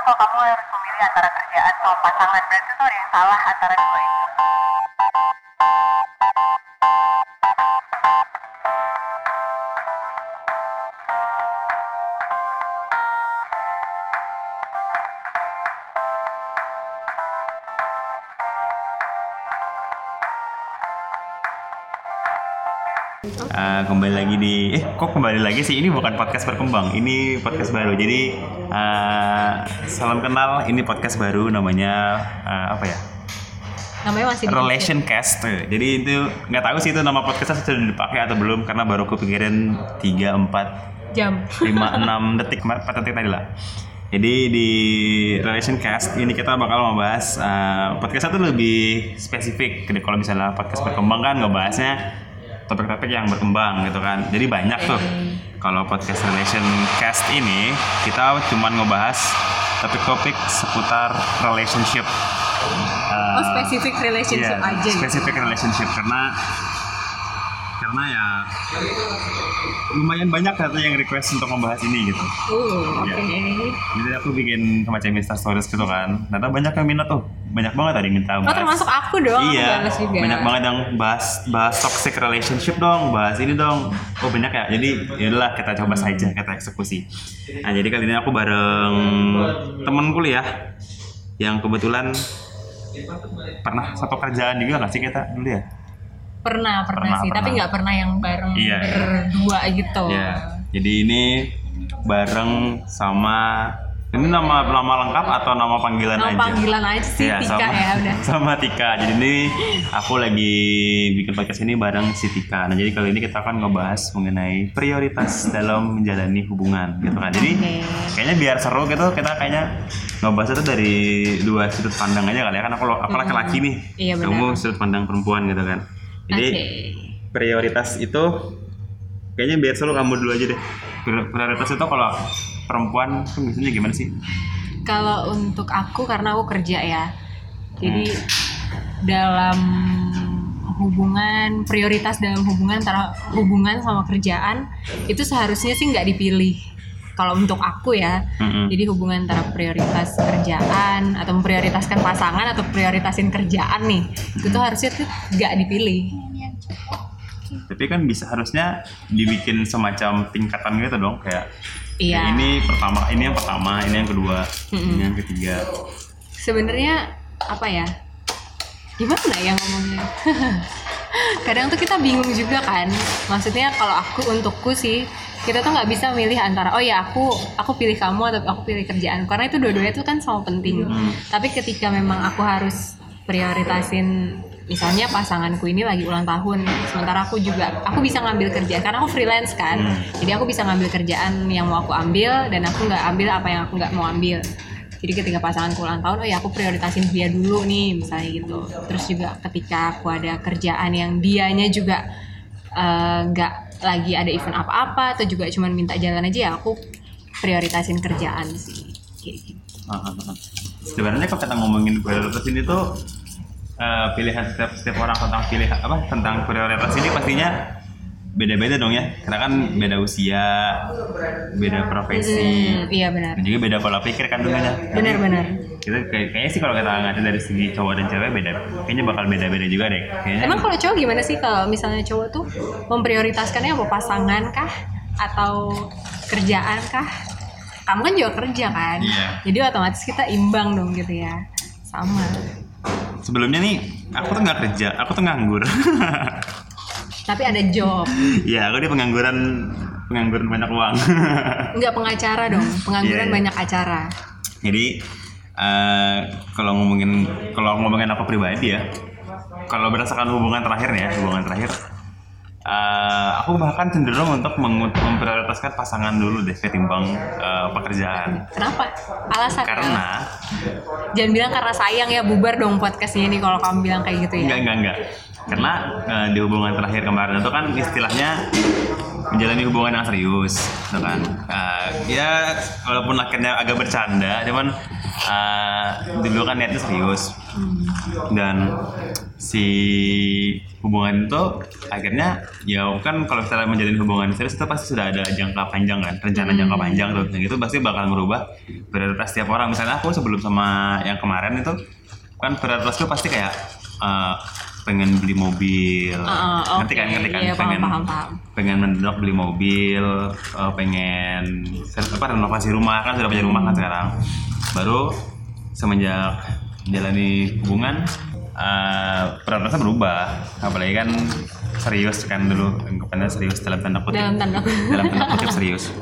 Misalnya kalau kamu harus memilih antara kerjaan sama pasangan, berarti tuh ada yang salah antara dua itu. Uh, kembali lagi di eh kok kembali lagi sih ini bukan podcast berkembang ini podcast baru jadi uh, salam kenal ini podcast baru namanya uh, apa ya namanya masih relation cast jadi itu nggak tahu sih itu nama podcastnya sudah dipakai atau belum karena baru kepikiran 3 4 jam 5 6 detik 4 detik tadi lah jadi di relation cast ini kita bakal membahas uh, podcastnya tuh lebih spesifik. Jadi kalau misalnya podcast berkembang kan ngebahasnya topik-topik yang berkembang gitu kan. Jadi banyak tuh. Kalau podcast relation cast ini kita cuman ngebahas topik-topik seputar relationship. Uh, oh spesifik relationship iya, aja gitu. Spesifik relationship karena karena ya lumayan banyak ternyata yang request untuk membahas ini gitu. Uh, oke. Iya. Jadi aku bikin semacam Insta Stories gitu kan. Ternyata banyak yang minat tuh. Banyak banget tadi minta Oh bahas. termasuk aku dong, Iya, juga. banyak banget yang bahas bahas toxic relationship dong, bahas ini dong. Oh banyak ya. Jadi yaudahlah kita coba Hmm. saja kita eksekusi. Nah jadi kali ini aku bareng temen kuliah yang kebetulan pernah satu kerjaan juga nggak sih kita dulu ya? Pernah, pernah, Pernah, sih, tapi pernah. nggak pernah yang bareng Iya, iya. berdua gitu. Ya, jadi ini bareng sama ini nama nama lengkap atau nama panggilan Nama aja? panggilan aja sih Iya, Tika sama, ya udah. Sama Tika. Jadi ini aku lagi bikin podcast ini bareng si Tika. Nah, jadi kali ini kita akan ngebahas mengenai prioritas dalam menjalani hubungan gitu kan. Jadi Oke. kayaknya biar seru gitu kita kayaknya ngebahas itu dari dua sudut pandang aja kali ya kan aku aku laki-laki nih. Iya, benar. Kamu sudut pandang perempuan gitu kan. Jadi Oke. prioritas itu kayaknya biar selalu kamu dulu aja deh Pri- prioritas itu kalau perempuan kan biasanya gimana sih Kalau untuk aku karena aku kerja ya, jadi dalam hubungan prioritas dalam hubungan antara hubungan sama kerjaan itu seharusnya sih nggak dipilih. Kalau untuk aku ya, Mm-mm. jadi hubungan antara prioritas kerjaan atau memprioritaskan pasangan atau prioritasin kerjaan nih, itu tuh harusnya tuh nggak dipilih. Tapi kan bisa harusnya dibikin semacam tingkatan gitu dong kayak Iya. kayak ini pertama ini yang pertama ini yang kedua Mm-mm. ini yang ketiga sebenarnya apa ya gimana ya ngomongnya kadang tuh kita bingung juga kan maksudnya kalau aku untukku sih kita tuh nggak bisa milih antara oh ya aku aku pilih kamu atau aku pilih kerjaan karena itu dua-duanya tuh kan sama penting Hmm. tapi ketika memang aku harus prioritasin misalnya pasanganku ini lagi ulang tahun sementara aku juga aku bisa ngambil kerjaan karena aku freelance kan Hmm. jadi aku bisa ngambil kerjaan yang mau aku ambil dan aku nggak ambil apa yang aku nggak mau ambil jadi ketika pasanganku ulang tahun oh ya aku prioritasin dia dulu nih misalnya gitu terus juga ketika aku ada kerjaan yang dianya juga eh, nggak lagi ada event apa-apa atau juga cuman minta jalan aja ya aku prioritasin kerjaan sih kayak gitu. Ah, ah, ah. sebenarnya kalau kita ngomongin prioritas ini tuh eh, pilihan setiap setiap orang tentang pilih apa tentang prioritas ini pastinya beda-beda dong ya karena kan beda usia beda profesi Hmm, iya benar dan juga beda pola pikir kan tentunya benar-benar kita kayak, kayaknya sih kalau kita ngaca dari segi cowok dan cewek beda kayaknya bakal beda-beda juga deh kayaknya Emang kalau cowok gimana sih kalau misalnya cowok tuh memprioritaskannya apa pasangan kah atau kerjaan kah? Kamu kan juga kerja kan? Iya. Jadi otomatis kita imbang dong gitu ya. Sama. Sebelumnya nih aku tuh nggak kerja aku tuh nganggur Tapi ada job. ya aku dia pengangguran pengangguran banyak uang Enggak pengacara dong. Pengangguran Iya, iya. banyak acara. jadi eh, kalau ngomongin kalau ngomongin aku pribadi ya kalau berdasarkan hubungan terakhir nih ya hubungan terakhir eh, aku bahkan cenderung untuk memprioritaskan pasangan dulu deh ketimbang eh, pekerjaan Kenapa? Alasan karena Jangan bilang karena sayang ya bubar dong podcastnya ini kalau kamu bilang kayak gitu ya. Enggak, enggak, enggak. Karena eh, di hubungan terakhir kemarin itu kan istilahnya menjalani hubungan yang serius, gitu kan. Eh, ya walaupun akhirnya agak bercanda, cuman eh, dulu kan niatnya serius. Dan si hubungan itu akhirnya ya kan kalau misalnya menjalin hubungan serius itu pasti sudah ada jangka panjang kan rencana jangka panjang tuh. Dan itu pasti bakal merubah prioritas setiap orang. Misalnya aku sebelum sama yang kemarin itu kan prioritasku pasti kayak eh, pengen beli mobil. Ah, ah, ngerti kan ngerti kan? Iya, paham, pengen paham, paham. pengen mendok beli mobil eh, pengen apa renovasi rumah kan sudah punya rumah kan sekarang baru semenjak menjalani hubungan eh prioritasnya berubah apalagi kan serius kan dulu anggapannya serius dalam tanda kutip Dalam tanda kutip. dalam tanda kutip serius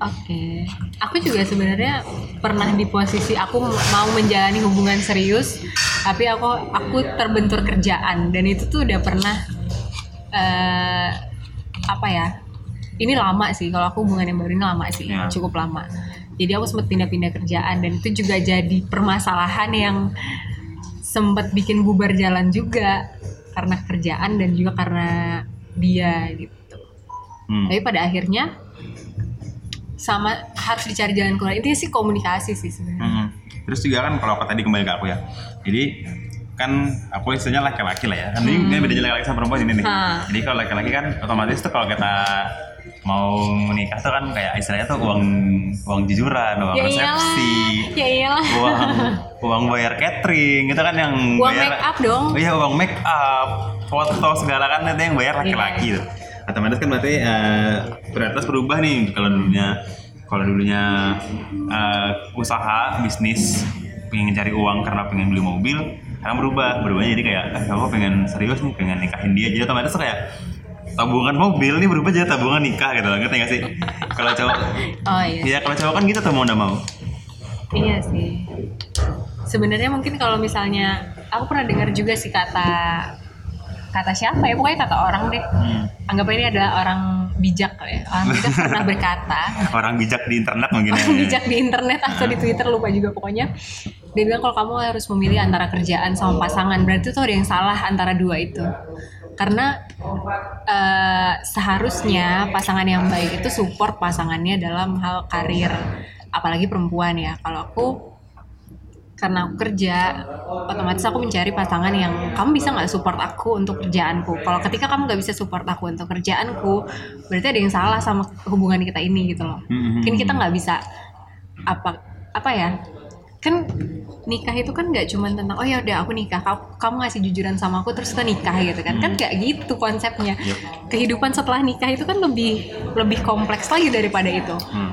Oke, aku juga sebenarnya pernah di posisi aku mau menjalani hubungan serius, tapi aku aku terbentur kerjaan dan itu tuh udah pernah eh apa ya? Ini lama sih kalau aku hubungan yang baru ini lama sih, Ya. cukup lama. Jadi aku sempat pindah-pindah kerjaan dan itu juga jadi permasalahan yang sempat bikin bubar jalan juga karena kerjaan dan juga karena dia gitu Hmm. tapi pada akhirnya sama harus dicari jalan keluar intinya sih komunikasi sih sebenarnya Mhm. Terus juga kan kalau aku tadi kembali ke aku ya. Jadi kan aku istilahnya laki-laki lah ya. Kan ini, ini bedanya laki-laki sama perempuan ini nih. Ha. Jadi kalau laki-laki kan otomatis tuh kalau kita mau menikah tuh kan kayak istilahnya tuh uang uang jujuran, uang ya iyalah resepsi, ya iyalah uang uang bayar catering itu kan yang Uang bayar, make up dong. Iya uang make up, foto segala kan itu yang bayar laki-laki Iya. tuh. Otomatis kan berarti eh, prioritas berubah nih kalau dulunya kalau dulunya eh, usaha bisnis pengen cari uang karena pengen beli mobil sekarang berubah berubahnya jadi kayak eh, aku pengen serius nih pengen nikahin dia jadi otomatis kayak tabungan mobil nih berubah jadi tabungan nikah gitu ngerti gak sih? Kalau cowok oh iya ya kalau cowok kan gitu tuh mau nggak mau. Iya sih. Sebenarnya mungkin kalau misalnya aku pernah dengar juga sih kata kata siapa ya? Pokoknya kata orang deh. Hmm. anggap ini adalah orang bijak ya. Orang bijak pernah berkata. Orang bijak di internet mungkin orang ya. bijak di internet atau di Twitter lupa juga pokoknya. Dia bilang kalau kamu harus memilih antara kerjaan sama pasangan. Berarti tuh ada yang salah antara dua itu karena eh, seharusnya pasangan yang baik itu support pasangannya dalam hal karir apalagi perempuan ya. Kalau aku karena aku kerja otomatis aku mencari pasangan yang kamu bisa nggak support aku untuk kerjaanku. Kalau ketika kamu nggak bisa support aku untuk kerjaanku berarti ada yang salah sama hubungan kita ini gitu loh. Hmm, mungkin kita nggak bisa apa apa ya? Kan nikah itu kan nggak cuma tentang oh ya udah aku nikah. Kamu, kamu ngasih jujuran sama aku terus kita nikah gitu kan. Kan nggak gitu konsepnya. Yep. kehidupan setelah nikah itu kan lebih lebih kompleks lagi daripada itu. Hmm.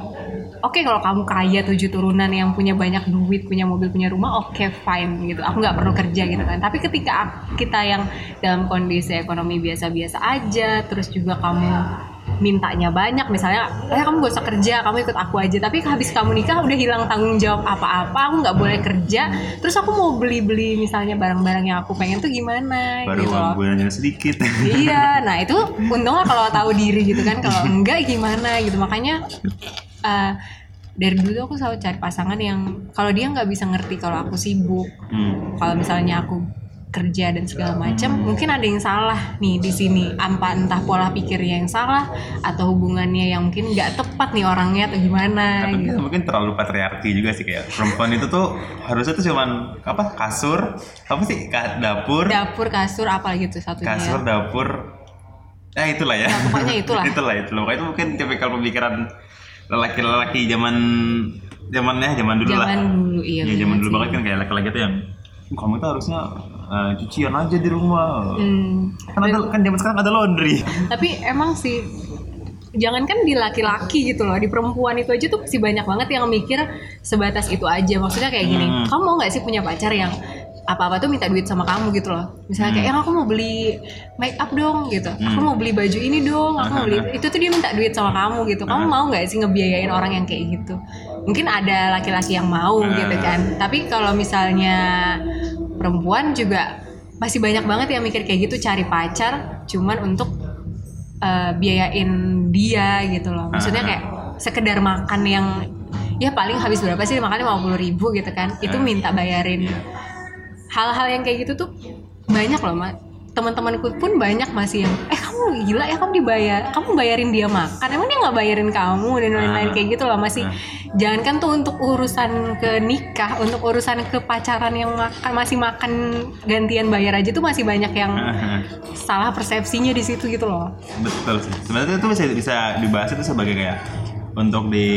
oke kalau kamu kaya tujuh turunan yang punya banyak duit punya mobil punya rumah oke fine gitu. Aku nggak perlu kerja gitu kan. Tapi ketika kita yang dalam kondisi ekonomi biasa-biasa aja terus juga kamu mintanya banyak. Misalnya eh kamu gak usah kerja kamu ikut aku aja. Tapi habis kamu nikah udah hilang tanggung jawab apa-apa aku nggak boleh kerja. Terus aku mau beli-beli misalnya barang-barang yang aku pengen tuh gimana baru gitu uang loh. bulannya sedikit. Iya nah itu untungnya kalau tahu diri gitu kan kalau enggak gimana gitu. Makanya eh, dari dulu aku selalu cari pasangan yang kalau dia nggak bisa ngerti kalau aku sibuk Hmm. kalau misalnya aku kerja dan segala macam mungkin ada yang salah nih di sini. Apa entah pola pikirnya yang salah atau hubungannya yang mungkin nggak tepat nih orangnya atau gimana Atau gitu. mungkin terlalu patriarki juga sih kayak perempuan itu tuh harusnya tuh cuman apa kasur apa sih Ka- dapur. Dapur kasur apa gitu satunya. Kasur dapur. Ya itulah ya. Ya, pokoknya itulah. itulah itulah. Itu mungkin tipikal pemikiran lelaki-lelaki zaman zamannya zaman dulu lah. Zaman dulu iya ya zaman dulu banget kan kayak laki-laki tuh yang kamu tuh harusnya eh, cucian aja di rumah Hmm. kan ada kan zaman sekarang ada laundry tapi emang sih jangankan di laki-laki gitu loh di perempuan itu aja tuh masih banyak banget yang mikir sebatas itu aja maksudnya kayak gini Hmm. kamu mau nggak sih punya pacar yang apa-apa tuh minta duit sama kamu gitu loh misalnya kayak yang aku mau beli make up dong gitu aku Hmm. mau beli baju ini dong aku mau beli itu tuh dia minta duit sama kamu gitu kamu Hmm. mau nggak sih ngebiayain orang yang kayak gitu mungkin ada laki-laki yang mau Hmm. gitu kan tapi kalau misalnya perempuan juga masih banyak banget yang mikir kayak gitu cari pacar cuman untuk eh, biayain dia gitu loh. Maksudnya Ah. kayak sekedar makan yang ya paling habis berapa sih makannya? lima puluh ribu gitu kan. Itu Ah. minta bayarin. Hal-hal yang kayak gitu tuh banyak loh mak teman-temanku pun banyak masih yang eh kamu gila ya kamu dibayar kamu bayarin dia makan emang dia nggak bayarin kamu dan lain-lain Ah. kayak gitu loh masih Ah. jangankan tuh untuk urusan ke nikah untuk urusan ke pacaran yang makan masih makan gantian bayar aja tuh masih banyak yang salah persepsinya di situ gitu loh Betul sih. Sebenarnya itu bisa bisa dibahas itu sebagai kayak untuk di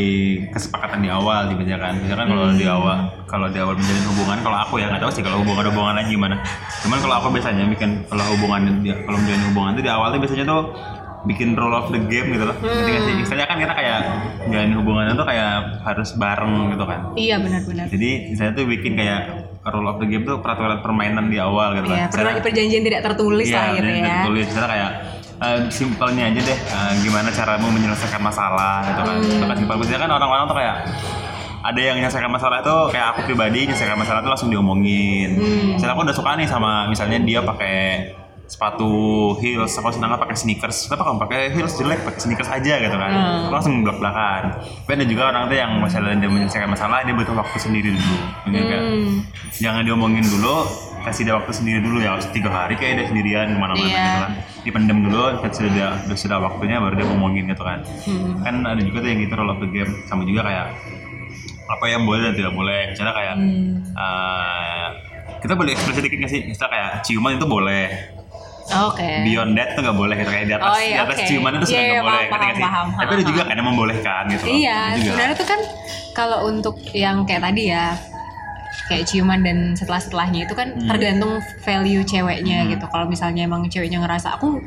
kesepakatan di awal gitu ya kan. Misalkan kalau di awal kalau di awal menjalin hubungan kalau aku ya nggak tahu sih kalau hubungan hubungan lain gimana. Cuman kalau aku biasanya bikin kalau hubungan kalau menjalin hubungan itu di awal tuh biasanya tuh bikin rule of the game gitu loh. Ngerti sih? Misalnya kan kita kayak menjalin hubungan itu kayak harus bareng gitu kan. iya benar-benar Jadi misalnya tuh bikin kayak rule of the game tuh peraturan permainan di awal gitu Iya, kan. Misalnya- perjanjian tidak tertulis Iya, lah gitu ya. tulis misalnya kayak eh, simpelnya aja deh eh, gimana caramu menyelesaikan masalah gitu kan. Hmm. Itu kan simpel. Biasanya kan orang-orang tuh kayak ada yang menyelesaikan masalah itu kayak aku pribadi menyelesaikan masalah itu langsung diomongin. Hmm. Misalnya aku udah suka nih sama misalnya dia pakai sepatu heels, aku senang pakai sneakers. Kenapa kamu pakai heels jelek, pakai sneakers aja gitu kan? Hmm. Aku langsung belak belakan. Tapi ada juga orang tuh yang misalnya dia menyelesaikan masalah dia butuh waktu sendiri dulu. Gitu kan. Hmm. Jangan diomongin dulu, kasih dia waktu sendiri dulu ya. Tiga hari kayak dia sendirian ke mana-mana Iya. gitu kan. Dipendem dulu, sudah sudah sudah waktunya baru dia ngomongin gitu kan. Hmm. Kan ada juga tuh yang gitu role of the game sama juga kayak apa yang boleh dan tidak boleh. Misalnya kayak Hmm. eh, kita boleh ekspresi dikit nggak sih? Misalnya kayak ciuman itu boleh. Oke. Beyond that tuh nggak boleh gitu kayak di atas Oh, iya, di atas oke. ciuman itu sudah Iya, nggak iya, boleh paham, sih? paham, Tapi ada paham. juga kan yang membolehkan gitu. Iya, sebenarnya tuh kan kalau untuk yang kayak tadi ya kayak ciuman dan setelah-setelahnya itu kan Hmm. tergantung value ceweknya Hmm. gitu. Kalau misalnya emang ceweknya ngerasa aku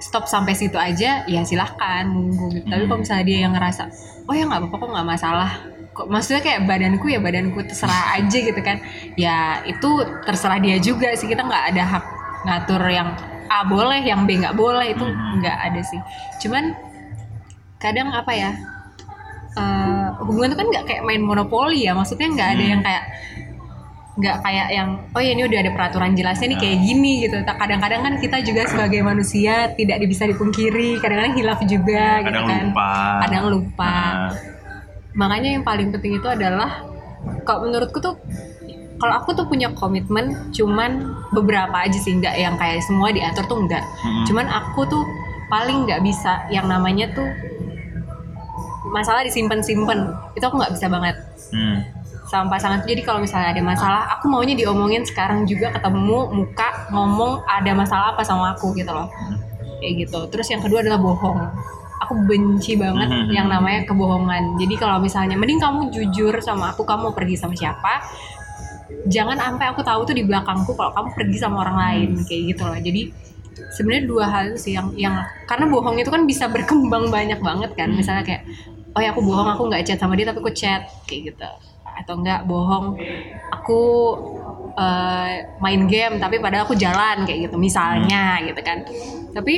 stop sampai situ aja, ya silahkan monggo gitu. Tapi Hmm. kalau misalnya dia yang ngerasa, oh ya nggak apa-apa kok nggak masalah. Kok maksudnya kayak badanku ya badanku terserah aja gitu kan. Ya itu terserah dia juga sih. Kita nggak ada hak ngatur yang A boleh, yang B nggak boleh itu Hmm. nggak ada sih. Cuman kadang apa ya eh, hubungan itu kan nggak kayak main monopoli ya maksudnya nggak ada Hmm. yang kayak nggak kayak yang oh ya ini udah ada peraturan jelasnya nih Ya. kayak gini gitu kadang-kadang kan kita juga sebagai manusia tidak bisa dipungkiri kadang-kadang hilaf juga gitu kadang kan lupa. kadang lupa Nah, makanya yang paling penting itu adalah kalau menurutku tuh kalau aku tuh punya komitmen cuman beberapa aja sih nggak yang kayak semua diatur tuh enggak mm-mm. cuman aku tuh paling nggak bisa yang namanya tuh masalah disimpan-simpan itu aku nggak bisa banget. Hmm. sama pasangan tuh jadi kalau misalnya ada masalah aku maunya diomongin sekarang juga ketemu muka ngomong ada masalah apa sama aku gitu loh. Kayak gitu. Terus yang kedua adalah bohong. Aku benci banget Mhm. yang namanya kebohongan. Jadi kalau misalnya mending kamu jujur sama aku kamu mau pergi sama siapa jangan sampai aku tahu tuh di belakangku kalau kamu pergi sama orang lain kayak gitu loh. Jadi sebenarnya dua hal sih yang yang karena bohong itu kan bisa berkembang banyak banget kan. Misalnya kayak oh ya aku bohong aku nggak chat sama dia tapi aku chat kayak gitu atau enggak bohong aku eh, main game tapi padahal aku jalan kayak gitu misalnya gitu kan tapi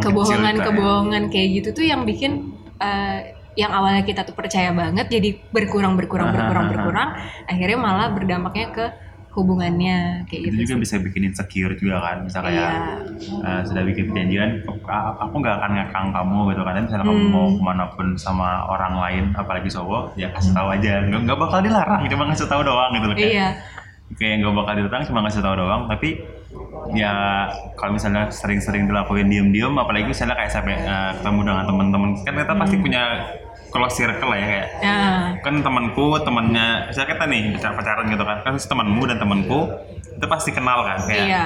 kecil kebohongan gitu ya. kebohongan kayak gitu tuh yang bikin eh, yang awalnya kita tuh percaya banget jadi berkurang berkurang berkurang Aha. berkurang akhirnya malah berdampaknya ke hubungannya kayak itu gitu juga sih. bisa bikin insecure juga kan misalnya kayak Iya. eh, sudah bikin perjanjian "A- aku nggak akan ngekang kamu gitu kan misalnya kamu Hmm. mau ke mana pun sama orang lain apalagi cowok ya kasih tahu aja nggak nggak bakal dilarang cuma ngasih tahu doang gitu loh kayak, iya kayak nggak bakal dilarang cuma ngasih tahu doang tapi ya kalau misalnya sering-sering dilakuin diem-diem apalagi misalnya kayak sampai eh, ketemu dengan teman-teman. Kan kita Hmm. pasti punya close circle lah ya kayak. Nah kan temanku temannya misalnya kita nih bicara pacaran gitu kan kan temanmu dan temanku itu pasti kenal kan kayak. Iya.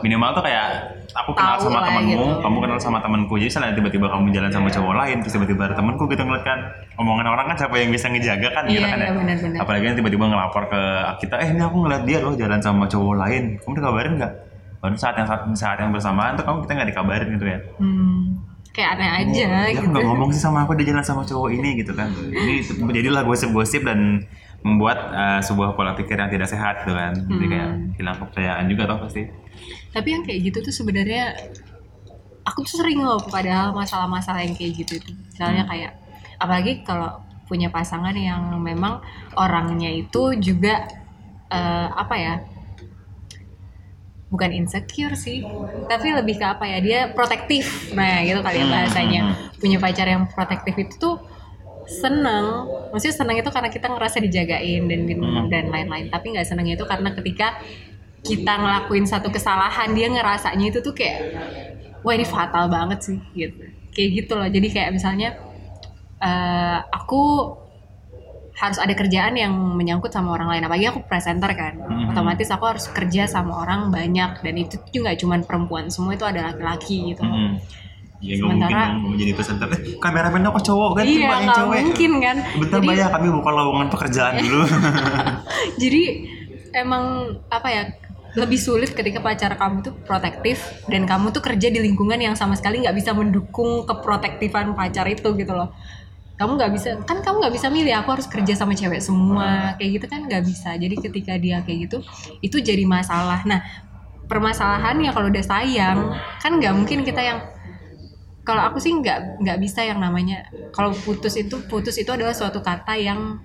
Minimal tuh kayak aku kenal Tahu sama temanmu gitu. kamu kenal sama temanku jadi misalnya tiba-tiba kamu jalan sama cowok lain terus tiba-tiba ada temanku gitu ngeliat kan omongan orang kan siapa yang bisa ngejaga kan gitu Iya, kan iya, ya benar-benar. apalagi yang tiba-tiba ngelapor ke kita eh ini aku ngeliat dia loh jalan sama cowok lain. Kamu dikabarin nggak baru saat yang saat, saat yang bersamaan tuh kamu kita nggak dikabarin gitu ya? Hmm, kayak aneh aja ya gitu. nggak ngomong sih sama aku dia jalan sama cowok ini gitu kan. Ini jadilah gosip-gosip dan membuat eh, sebuah pola pikir yang tidak sehat gitu kan. Jadi Hmm. kayak hilang kepercayaan juga toh pasti. Tapi yang kayak gitu tuh sebenarnya aku tuh sering loh padahal masalah-masalah yang kayak gitu tuh. Misalnya Hmm. kayak apalagi kalau punya pasangan yang memang orangnya itu juga eh, apa ya bukan insecure sih tapi lebih ke apa ya dia protektif. Nah gitu kali ya Hmm, bahasanya. hmm, punya pacar yang protektif itu tuh seneng. Maksudnya seneng itu karena kita ngerasa dijagain dan Hmm. dan lain-lain. Tapi nggak senengnya itu karena ketika kita ngelakuin satu kesalahan dia ngerasanya itu tuh kayak wah ini fatal banget sih gitu. Kayak gitu loh. Jadi kayak misalnya eh, aku harus ada kerjaan yang menyangkut sama orang lain apalagi aku presenter kan Mhm. otomatis aku harus kerja sama orang banyak dan itu juga nggak cuma perempuan semua itu ada laki-laki gitu. Mm-mm. Ya Sementara- kamu jadi presenter. Eh, kameramen kok cowok kan? iya yang nggak cewek. mungkin kan Bentar Jadi- ya, kami buka lowongan pekerjaan dulu. jadi emang apa ya lebih sulit ketika pacar kamu tuh protektif dan kamu tuh kerja di lingkungan yang sama sekali nggak bisa mendukung keprotektifan pacar itu gitu loh kamu nggak bisa kan kamu nggak bisa milih aku harus kerja sama cewek semua kayak gitu kan nggak bisa. Jadi ketika dia kayak gitu itu jadi masalah. Nah permasalahannya kalau udah sayang kan nggak mungkin kita yang kalau aku sih nggak nggak bisa yang namanya kalau putus itu putus itu adalah suatu kata yang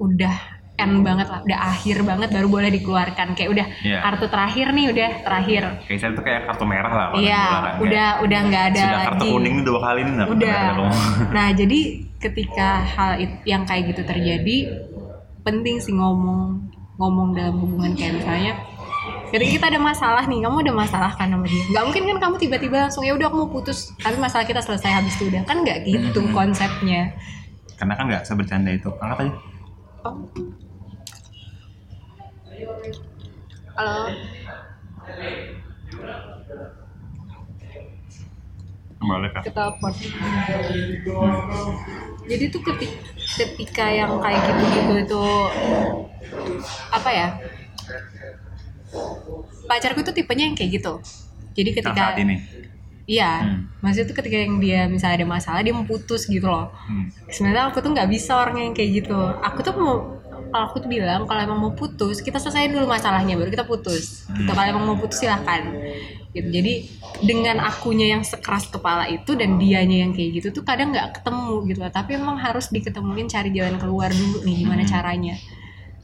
udah end banget lah udah akhir banget baru boleh dikeluarkan kayak udah Iya. kartu terakhir nih udah terakhir Kayak saya tuh kayak kartu merah lah. kalau iya bola kan, kayak udah udah nggak ada Sudah kartu lagi kuning nih dua kali nih udah nah jadi ketika hal it- yang kayak gitu terjadi penting sih ngomong ngomong dalam hubungan kayak misalnya ketika kita ada masalah nih kamu ada masalah kan sama dia nggak mungkin kan kamu tiba-tiba langsung ya udah aku mau putus tapi masalah kita selesai habis itu udah kan nggak gitu Mhm. konsepnya Karena kan nggak sebercanda itu. Angkat aja. Oh. Halo Balik kan. ke telepon jadi tuh ketika, ketika yang kayak gitu-gitu itu apa ya pacarku tuh tipenya yang kayak gitu jadi ketika saat ini. iya Hmm. maksudnya tuh ketika yang dia misalnya ada masalah dia mau putus gitu loh Hmm. sebenarnya aku tuh nggak bisa orang yang kayak gitu aku tuh mau kalau aku tuh bilang kalau emang mau putus kita selesaiin dulu masalahnya baru kita putus gitu Hmm. kalau emang mau putus silahkan gitu jadi dengan akunya yang sekeras kepala itu dan dianya yang kayak gitu tuh kadang nggak ketemu gitu loh. tapi emang harus diketemuin cari jalan keluar dulu nih gimana Hmm. caranya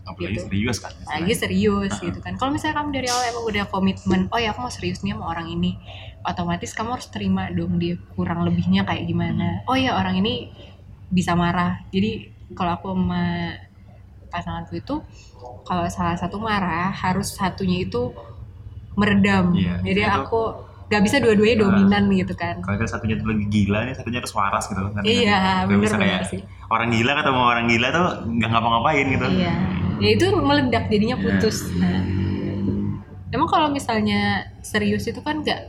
Apalagi Gitu. serius kan. lagi serius gitu kan kalau misalnya kamu dari awal emang udah komitmen oh ya aku mau serius nih sama orang ini otomatis kamu harus terima dong dia kurang lebihnya kayak gimana oh ya orang ini bisa marah jadi kalau aku sama pasanganku itu kalau salah satu marah harus satunya itu meredam Iya, jadi itu- aku gak bisa dua-duanya Ah. dominan gitu kan Kalau kita satunya tuh lagi gila nih, satunya harus waras gitu. Sih? iya Nggak bisa kayak sih orang gila ketemu orang gila tuh nggak ngapa-ngapain gitu. Iya, ya itu meledak jadinya Iya. putus. Nah, emang kalau misalnya serius itu kan nggak,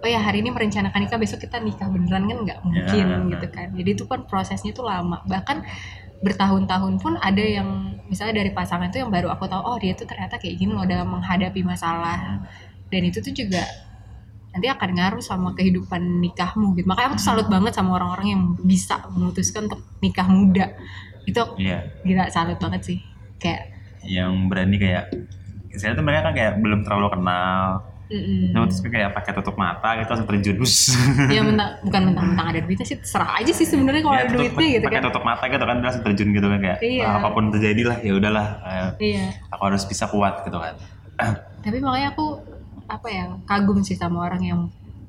oh ya hari ini merencanakan nikah besok kita nikah beneran kan nggak mungkin Iya. gitu kan. Jadi itu kan prosesnya itu lama. Bahkan bertahun-tahun pun ada yang misalnya dari pasangan itu yang baru aku tahu, oh dia tuh ternyata kayak gini loh dalam menghadapi masalah. Dan itu tuh juga nanti akan ngaruh sama kehidupan nikahmu gitu. Makanya aku tuh salut banget sama orang-orang yang bisa memutuskan untuk nikah muda. Itu Iya. gila salut banget sih. Kayak Yang berani kayak saya tuh mereka kan kayak belum terlalu kenal. Mm Nah, terus kayak pakai tutup mata gitu langsung terjun. Bus. ya mentang bukan mentang-mentang ada duitnya sih terserah aja sih sebenarnya kalau Ya, ada duitnya gitu pakai kan tutup mata gitu kan langsung terjun gitu kan kayak Iya. "Ah, apa pun terjadi lah ya udahlah eh, iya aku harus bisa kuat gitu kan tapi makanya aku apa ya kagum sih sama orang yang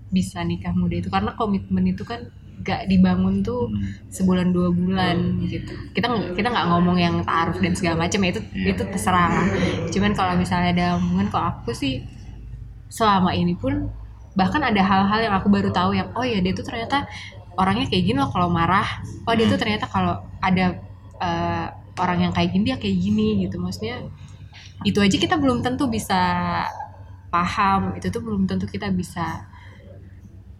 bisa nikah muda itu karena komitmen itu kan gak dibangun tuh Hmm. sebulan dua bulan gitu kita kita nggak ngomong yang taaruf dan segala macam ya itu Iya. itu terserah cuman kalau misalnya ada hubungan kalau aku sih selama ini pun bahkan ada hal-hal yang aku baru tahu yang oh ya dia tuh ternyata orangnya kayak gini loh kalau marah. Oh dia tuh ternyata kalau ada eh, orang yang kayak gini dia kayak gini gitu. Maksudnya itu aja kita belum tentu bisa paham. Itu tuh belum tentu kita bisa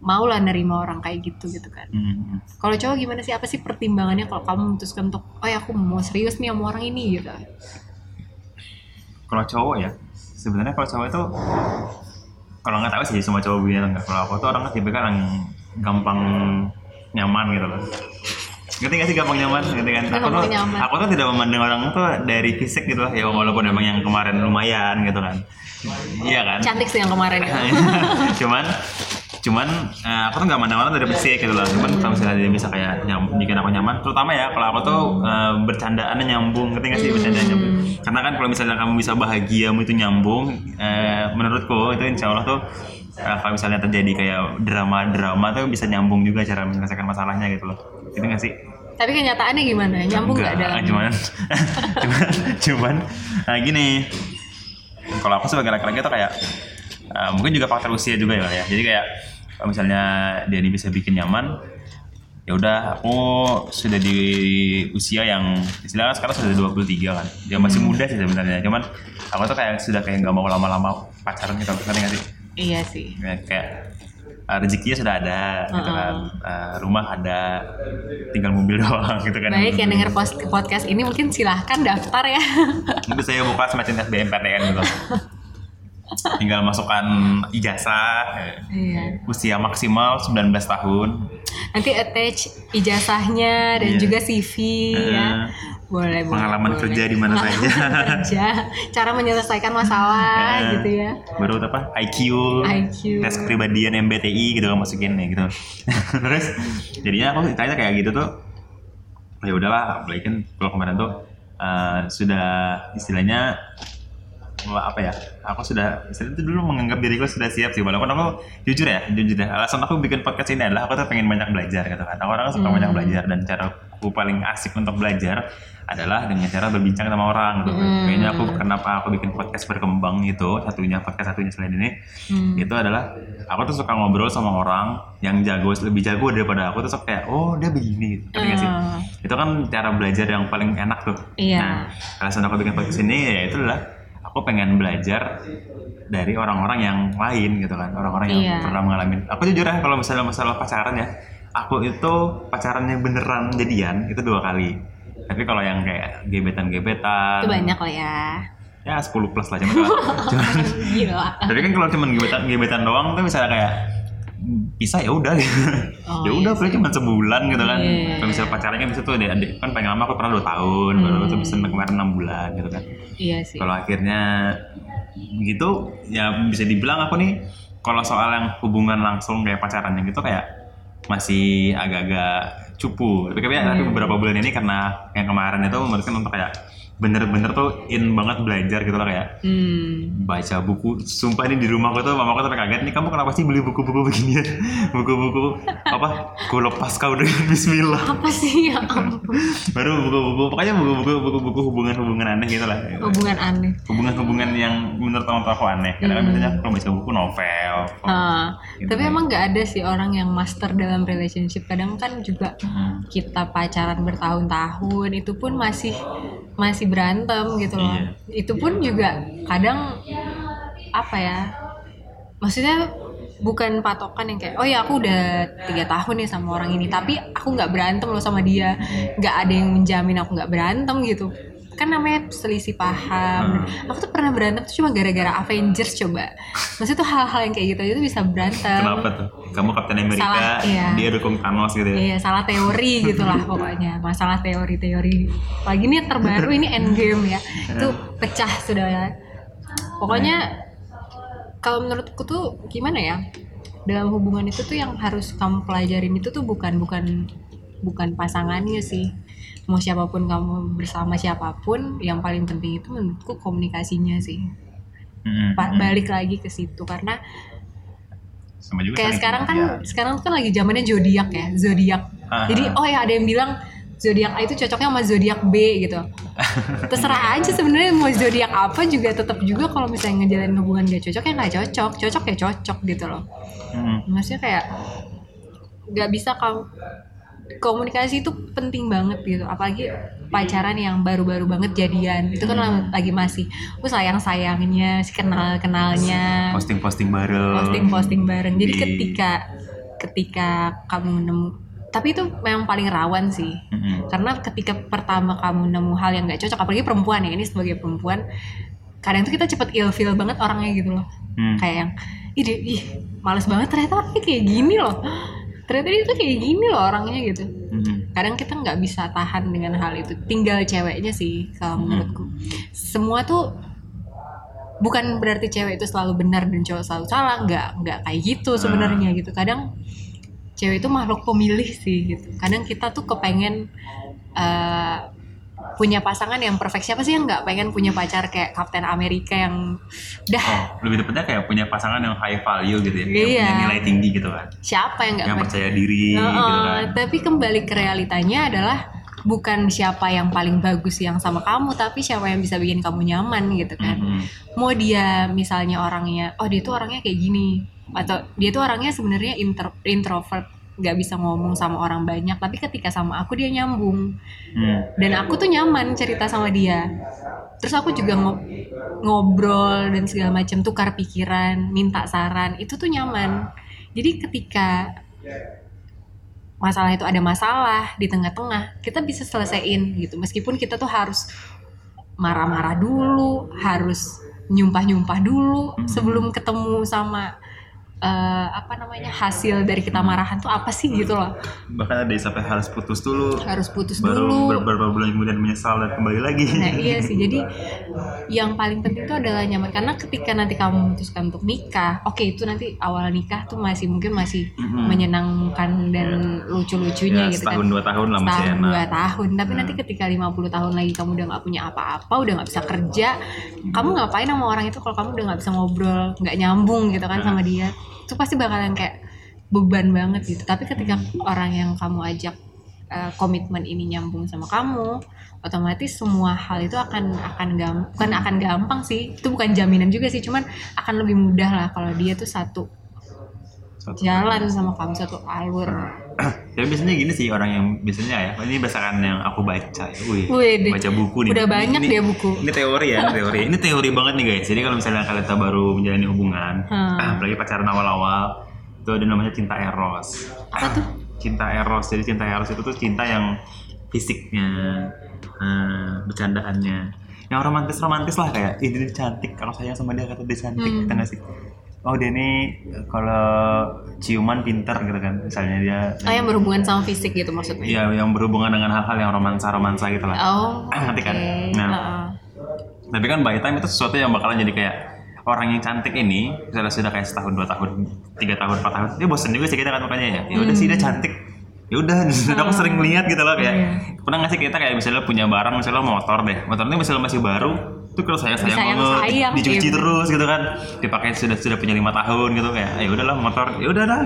mau lah nerima orang kayak gitu gitu kan. Hmm. kalau cowok gimana sih? Apa sih pertimbangannya kalau kamu memutuskan untuk oh ya aku mau serius nih sama orang ini gitu? Kalau cowok ya sebenarnya kalau cowok itu kalau nggak tahu sih semua cowok begini atau enggak kalau aku tuh orangnya tipe kan yang gampang nyaman gitu loh. Ngerti gak sih gampang nyaman? Ngerti kan? Aku tuh nyaman. aku tuh tidak memandang orang tuh dari fisik gitu lah ya walaupun emang yang kemarin lumayan gitu kan. Iya kan? Cantik sih yang kemarin. Cuman cuman eh, aku tuh nggak mandang orang dari fisik gitu loh. Cuman kalau misalnya dia bisa kayak nyam, bikin aku nyaman terutama ya kalau aku tuh eh, bercandaannya nyambung. Ngerti gak sih bercandaan nyambung? Karena kan kalau misalnya kamu bisa bahagiamu itu nyambung eh, menurutku itu insya Allah tuh eh, kalau misalnya terjadi kayak drama-drama tuh bisa nyambung juga cara menyelesaikan masalahnya gitu loh. Itu gak sih? Tapi kenyataannya gimana? Nyambung nggak dalam? cuman cuman cuman nah gini. Kalau aku sebagai laki-laki itu kayak uh, mungkin juga faktor usia juga ya ya. Jadi kayak kalau misalnya dia ini bisa bikin nyaman ya udah aku sudah di usia yang istilahnya sekarang sudah 23 kan. Dia masih muda sih sebenarnya. Cuman aku tuh kayak sudah kayak nggak mau lama-lama pacaran gitu ngerti nggak sih? Iya sih. Ya, kayak uh, rezekinya sudah ada gitu kan. Uh, rumah ada tinggal mobil doang gitu kan. Baik yang denger podcast ini mungkin silahkan daftar ya. Nanti saya buka semacam SBMPTN gitu. Tinggal masukkan ijazah, iya usia maksimal 19 tahun. nanti attach ijazahnya dan Iya. juga CV ya Eh, boleh pengalaman boleh. kerja di mana saja. kerja cara menyelesaikan masalah Eh, gitu ya Baru apa? IQ, IQ. tes kepribadian MBTI gitu kan masukin ya gitu. Terus jadinya aku tanya kayak gitu tuh. Ya udahlah, apalagi kan kalau kemarin tuh eh, sudah istilahnya apa ya aku sudah itu dulu menganggap diriku sudah siap sih walaupun aku jujur ya jujur ya alasan aku bikin podcast ini adalah aku tuh pengen banyak belajar gitu kan aku orang suka Hmm. banyak belajar dan cara aku paling asik untuk belajar adalah dengan cara berbincang sama orang gitu Hmm. kayaknya aku kenapa aku bikin podcast berkembang itu satunya podcast satunya selain ini Hmm. itu adalah aku tuh suka ngobrol sama orang yang jago lebih jago daripada aku tuh suka kayak oh dia begini gitu nggak sih Hmm. itu kan cara belajar yang paling enak tuh Iya. nah alasan aku bikin podcast ini ya itu adalah aku pengen belajar dari orang-orang yang lain gitu kan orang-orang yang Iya. pernah mengalami. Aku jujur ya kalau misalnya masalah pacaran ya aku itu pacarannya beneran jadian itu dua kali. Tapi kalau yang kayak gebetan-gebetan. Itu banyak lah ya. Ya 10 plus lah cuman cuman gila. Tapi kan kalau cuman gebetan gebetan doang tuh misalnya kayak bisa ya udah. Oh, ya iya udah paling cuma sebulan gitu kan. Iya. kalau misalnya pacarnya bisa tuh adik kan paling lama aku pernah dua tahun baru Hmm. tuh bisa kemarin enam bulan gitu kan. Iya sih. Kalau akhirnya gitu ya bisa dibilang aku nih kalau soal yang hubungan langsung kayak pacarannya gitu kayak masih agak-agak cupu. Tapi kayak tapi beberapa bulan ini karena yang kemarin itu memutuskan untuk kayak bener-bener tuh in banget belajar gitu lah kayak hmm. baca buku. Sumpah ini di rumahku tuh mamaku sampai kaget nih kamu kenapa sih beli buku-buku beginian buku-buku apa ku lepas kau dengan Bismillah. Apa sih? Ya ampun. Baru buku-buku pokoknya buku-buku buku-buku hubungan-hubungan aneh gitu lah. Hubungan aneh. Hubungan-hubungan yang menurut tua aku aneh. Karena kan biasanya kalau baca buku novel Ah, Gitu tapi emang nggak ada sih orang yang master dalam relationship. Kadang kan juga Hmm. kita pacaran bertahun-tahun itu pun masih masih berantem gitu loh. Iya. itu pun juga kadang apa ya maksudnya bukan patokan yang kayak oh ya aku udah tiga tahun nih sama orang ini tapi aku nggak berantem loh sama dia. Nggak ada yang menjamin aku nggak berantem gitu kan namanya selisih paham. Hmm. aku tuh pernah berantem tuh cuma gara-gara Avengers coba. Maksudnya tuh hal-hal yang kayak gitu itu bisa berantem. Kenapa tuh? Kamu Kapten Amerika Salah, iya. dia dukung Thanos gitu ya? Iya salah teori gitulah pokoknya. Masalah teori-teori. Lagi ini yang terbaru ini Endgame ya. Itu pecah sudah. Ya. Pokoknya kalau menurutku tuh gimana ya? Dalam hubungan itu tuh yang harus kamu pelajarin itu tuh bukan bukan bukan pasangannya sih mau siapa pun kamu bersama siapa pun yang paling penting itu menurutku komunikasinya sih Mm-mm. Pa- balik lagi ke situ karena sama juga kayak saling sekarang kan pengertian. sekarang tuh kan lagi zamannya zodiak ya zodiak Aha. jadi oh ya ada yang bilang zodiak A itu cocoknya sama zodiak B gitu terserah aja sebenarnya mau zodiak apa juga tetap juga kalau misalnya ngejalanin hubungan gak cocok ya nggak cocok cocok ya cocok gitu loh Mm-mm. maksudnya kayak nggak bisa kamu komunikasi itu penting banget gitu apalagi pacaran yang baru-baru banget jadian itu kan lagi masih oh sayang sayangnya si kenal kenalnya posting-posting bareng posting-posting bareng. Jadi Di- ketika ketika kamu nemu tapi itu memang paling rawan sih. Mm-mm. Karena ketika pertama kamu nemu hal yang gak cocok apalagi perempuan ya ini sebagai perempuan kadang tuh kita cepet ilfeel banget orangnya gitu loh. Hmm. Kayak yang ih, ih males banget ternyata orangnya kayak gini loh. Ternyata dia tuh kayak gini loh orangnya gitu. Mm-mm. Kadang kita nggak bisa tahan dengan hal itu. Tinggal ceweknya sih kalau menurutku. Semua tuh bukan berarti cewek itu selalu benar dan cowok selalu salah nggak nggak kayak gitu sebenarnya gitu kadang cewek itu makhluk pemilih sih gitu kadang kita tuh kepengen eh, punya pasangan yang perfect siapa sih yang nggak pengen punya pacar kayak Kapten Amerika yang dah Oh, lebih tepatnya kayak punya pasangan yang high value gitu ya, yang Iya. punya nilai tinggi gitu kan, siapa yang nggak yang pengen percaya diri gitu Heeh, kan. tapi kembali ke realitanya adalah bukan siapa yang paling bagus yang sama kamu tapi siapa yang bisa bikin kamu nyaman gitu kan Mhm. mau dia misalnya orangnya oh dia tuh orangnya kayak gini atau dia tuh orangnya sebenarnya inter- introvert nggak bisa ngomong sama orang banyak tapi ketika sama aku dia nyambung Hmm. dan aku tuh nyaman cerita sama dia terus aku juga ngo- ngobrol dan segala macam tukar pikiran minta saran itu tuh nyaman jadi ketika masalah itu ada masalah di tengah-tengah kita bisa selesaiin gitu meskipun kita tuh harus marah-marah dulu harus nyumpah-nyumpah dulu Hmm. sebelum ketemu sama eh, apa namanya hasil dari kita marahan tuh apa sih gitu loh. Bahkan ada yang sampai harus putus dulu. Harus putus baru dulu. beberapa bulan kemudian menyesal dan kembali lagi. Nah iya sih, jadi yang paling penting itu adalah nyaman. Karena ketika nanti kamu memutuskan untuk nikah, oke itu nanti awal nikah tuh masih mungkin masih Mhm. menyenangkan dan lucu-lucunya ya, gitu kan. setahun dua tahun lah masih Setahun enak. dua tahun, tapi Hmm. nanti ketika 50 tahun lagi kamu udah nggak punya apa-apa, udah nggak bisa kerja, kamu ngapain sama orang itu kalau kamu udah nggak bisa ngobrol, nggak nyambung gitu kan Hmm. sama dia, itu pasti bakalan kayak beban banget gitu. Tapi ketika orang yang kamu ajak eh, komitmen ini nyambung sama kamu, otomatis semua hal itu akan akan gampang, akan gampang sih, itu bukan jaminan juga sih, cuman akan lebih mudah lah kalau dia tuh satu Suatu- jalan sama kamu satu alur. Tapi biasanya gini sih orang yang biasanya ya, ini berdasarkan yang aku baca ya, wih, baca buku nih. Udah Ini- banyak ini, dia buku. Ini teori ya, ini teori. Ini teori banget nih guys. Jadi kalau misalnya kalian baru menjalani hubungan, Hmm. ah, apalagi pacaran awal-awal, itu ada namanya cinta eros. Apa tuh? Cinta eros. Jadi cinta eros itu tuh cinta yang fisiknya, eh, bercandaannya. Yang romantis-romantis lah kayak, dia cantik, kalau sayang sama dia kata dia cantik, Hmm. kita nggak sih? Oh dia ini kalau ciuman pinter gitu kan, misalnya dia Oh yang berhubungan sama fisik gitu maksudnya? Iya, yang berhubungan dengan hal-hal yang romansa-romansa gitu lah. Oh, Ngerti kan? Nah. Heeh. Tapi kan by time itu sesuatu yang bakalan jadi kayak orang yang cantik ini, misalnya sudah kayak setahun, dua tahun, tiga tahun, empat tahun, dia bosen juga sih kita kan makanya ya. Ya udah sih dia cantik. Ya udah, aku sering lihat gitu loh kayak Iya. pernah nggak sih kita kayak misalnya punya barang misalnya motor deh, motornya misalnya masih baru, tuh kalau sayang sayang banget, Disayang-sayang, dicuci iya. terus gitu kan, dipakai sudah sudah punya lima tahun gitu kayak, ya udahlah motor, ya udah dah.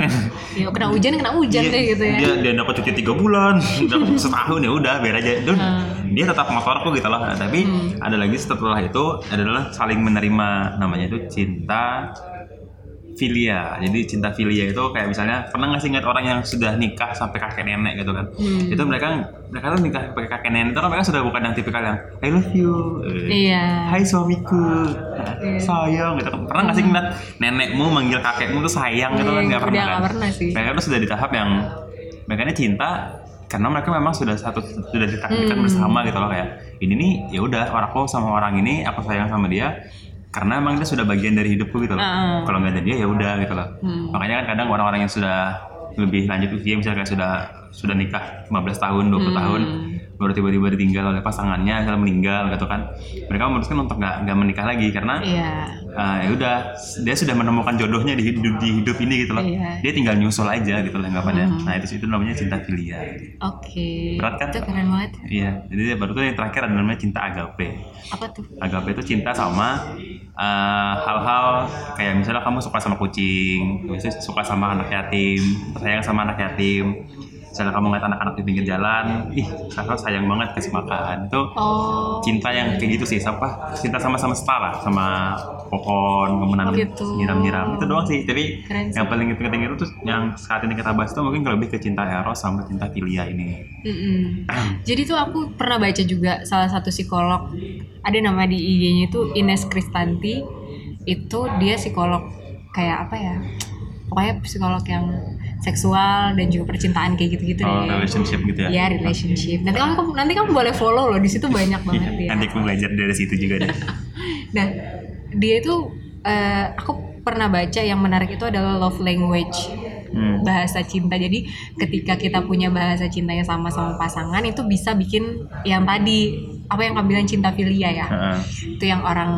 Ya kena hujan kena hujan Iya, deh gitu ya. Dia dia dapat cuti tiga bulan, dapat setahun ya udah biar aja. Dan Hmm. dia tetap motorku gitu loh. Nah, tapi Hmm. ada lagi setelah itu adalah saling menerima namanya itu cinta filia. Jadi cinta filia itu kayak misalnya pernah nggak sih ingat orang yang sudah nikah sampai kakek nenek gitu kan? Hmm. Itu mereka mereka tuh nikah sampai kakek nenek itu kan mereka sudah bukan yang tipikal yang I love you. Iya. Hai suamiku, Iya. sayang gitu. Pernah nggak sih ngeliat nenekmu manggil kakekmu tuh sayang gitu Iya, kan? Nggak pernah kan? pernah sih. Mereka tuh sudah di tahap yang mereka ini cinta karena mereka memang sudah satu sudah ditakdirkan Hmm. bersama gitu loh kayak ini nih ya udah orang aku sama orang ini aku sayang sama dia karena emang dia sudah bagian dari hidupku gitu loh. Ah. Kalau nggak ada dia ya udah gitu loh. Hmm. Makanya kan kadang orang-orang yang sudah lebih lanjut usia misalnya kayak sudah sudah nikah 15 tahun, 20 Hmm. tahun baru tiba-tiba ditinggal oleh pasangannya misalnya meninggal gitu kan. Mereka memutuskan untuk nggak nggak menikah lagi karena Iya. Ah, ya udah dia sudah menemukan jodohnya di hidup di hidup ini gitu loh Iya. dia tinggal nyusul aja gitu loh anggapannya Mhm. nah itu itu namanya cinta filia Oke. Berat kan? Itu keren banget. iya jadi baru tuh yang terakhir ada namanya cinta agape Apa tuh? agape itu cinta sama eh, hal-hal kayak misalnya kamu suka sama kucing misalnya suka sama anak yatim sayang sama anak yatim misalnya kamu ngeliat anak-anak di pinggir jalan ih kakak sayang banget kasih makan itu Oh. cinta yang kayak gitu sih apa cinta sama semesta lah sama pohon kemenangan Oh, gitu. nyiram-nyiram itu doang sih tapi Keren sih. yang paling penting itu tuh yang saat ini kita bahas itu mungkin lebih ke cinta eros sama cinta filia ini. Jadi tuh aku pernah baca juga salah satu psikolog ada nama di IG-nya itu Ines Kristanti itu dia psikolog kayak apa ya pokoknya psikolog yang seksual dan juga percintaan kayak gitu-gitu oh, deh. relationship gitu ya Ya relationship. Nanti kamu nanti kamu boleh follow loh di situ banyak banget ya. nanti aku belajar dari situ juga deh Nah dia itu eh, aku pernah baca yang menarik itu adalah love language Hmm. bahasa cinta. Jadi ketika kita punya bahasa cinta yang sama sama pasangan itu bisa bikin yang tadi apa yang kamu bilang cinta filia ya. Heeh. Itu yang orang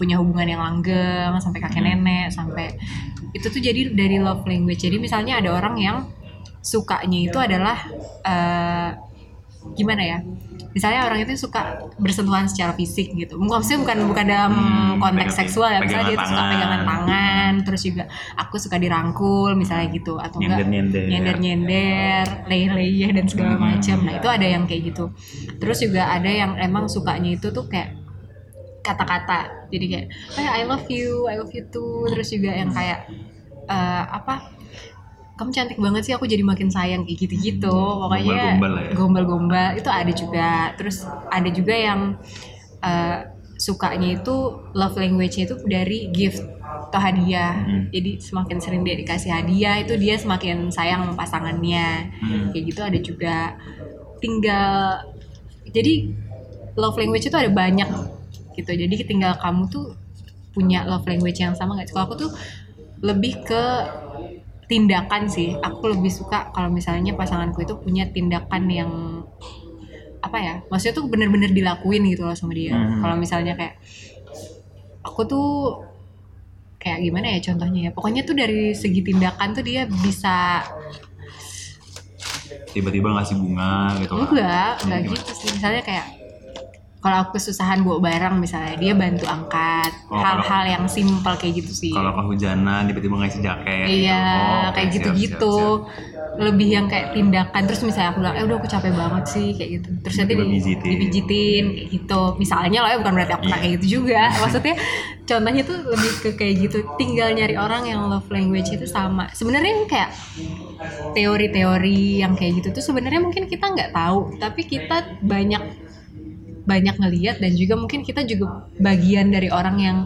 punya hubungan yang langgeng sampai kakek Hmm. nenek sampai itu tuh jadi dari love language. Jadi misalnya ada orang yang sukanya itu adalah eh, gimana ya? misalnya orang itu suka bersentuhan secara fisik gitu maksudnya bukan bukan dalam Hmm, konteks pegang- seksual ya misalnya dia pegangan suka pegangan tangan terus juga aku suka dirangkul misalnya gitu atau enggak Nyender-nyender. nyender nyender leyeh-leyeh dan segala Hmm. macam nah itu ada yang kayak gitu terus juga ada yang emang sukanya itu tuh kayak kata-kata. Jadi kayak "Eh, I love you I love you too. Terus juga yang kayak eh, apa kamu cantik banget sih aku jadi makin sayang. Kayak gitu-gitu. Pokoknya Gombal-gombal ya. itu ada juga. Terus ada juga yang eh, sukanya itu love language itu dari gift atau hadiah. Hmm. jadi semakin sering dia dikasih hadiah itu dia semakin sayang pasangannya. Hmm. kayak gitu ada juga. Tinggal jadi love language itu ada banyak gitu jadi tinggal kamu tuh punya love language yang sama nggak sih? kalau aku tuh lebih ke tindakan sih aku lebih suka kalau misalnya pasanganku itu punya tindakan yang apa ya maksudnya tuh bener-bener dilakuin gitu loh sama dia Hmm. kalau misalnya kayak aku tuh kayak gimana ya contohnya ya pokoknya tuh dari segi tindakan tuh dia bisa tiba-tiba ngasih bunga gitu kan enggak enggak Gimana? gitu sih misalnya kayak kalau aku kesusahan bawa barang misalnya dia bantu angkat. Oh, hal-hal yang simpel kayak gitu sih. kalau kehujanan tiba-tiba ngasih jaket iya gitu. Oh, kayak gitu-gitu. lebih yang kayak tindakan. Terus misalnya aku bilang eh udah aku capek banget sih kayak gitu. Terus nanti Tiba-tiba di, pijitin. dipijitin kayak gitu. Misalnya loh ya bukan berarti aku pernah Iya. kayak gitu juga. Maksudnya contohnya tuh lebih ke kayak gitu. Tinggal nyari orang yang love language itu sama. Sebenarnya kayak teori-teori yang kayak gitu tuh sebenarnya mungkin kita nggak tahu. Tapi kita banyak banyak ngeliat dan juga mungkin kita juga bagian dari orang yang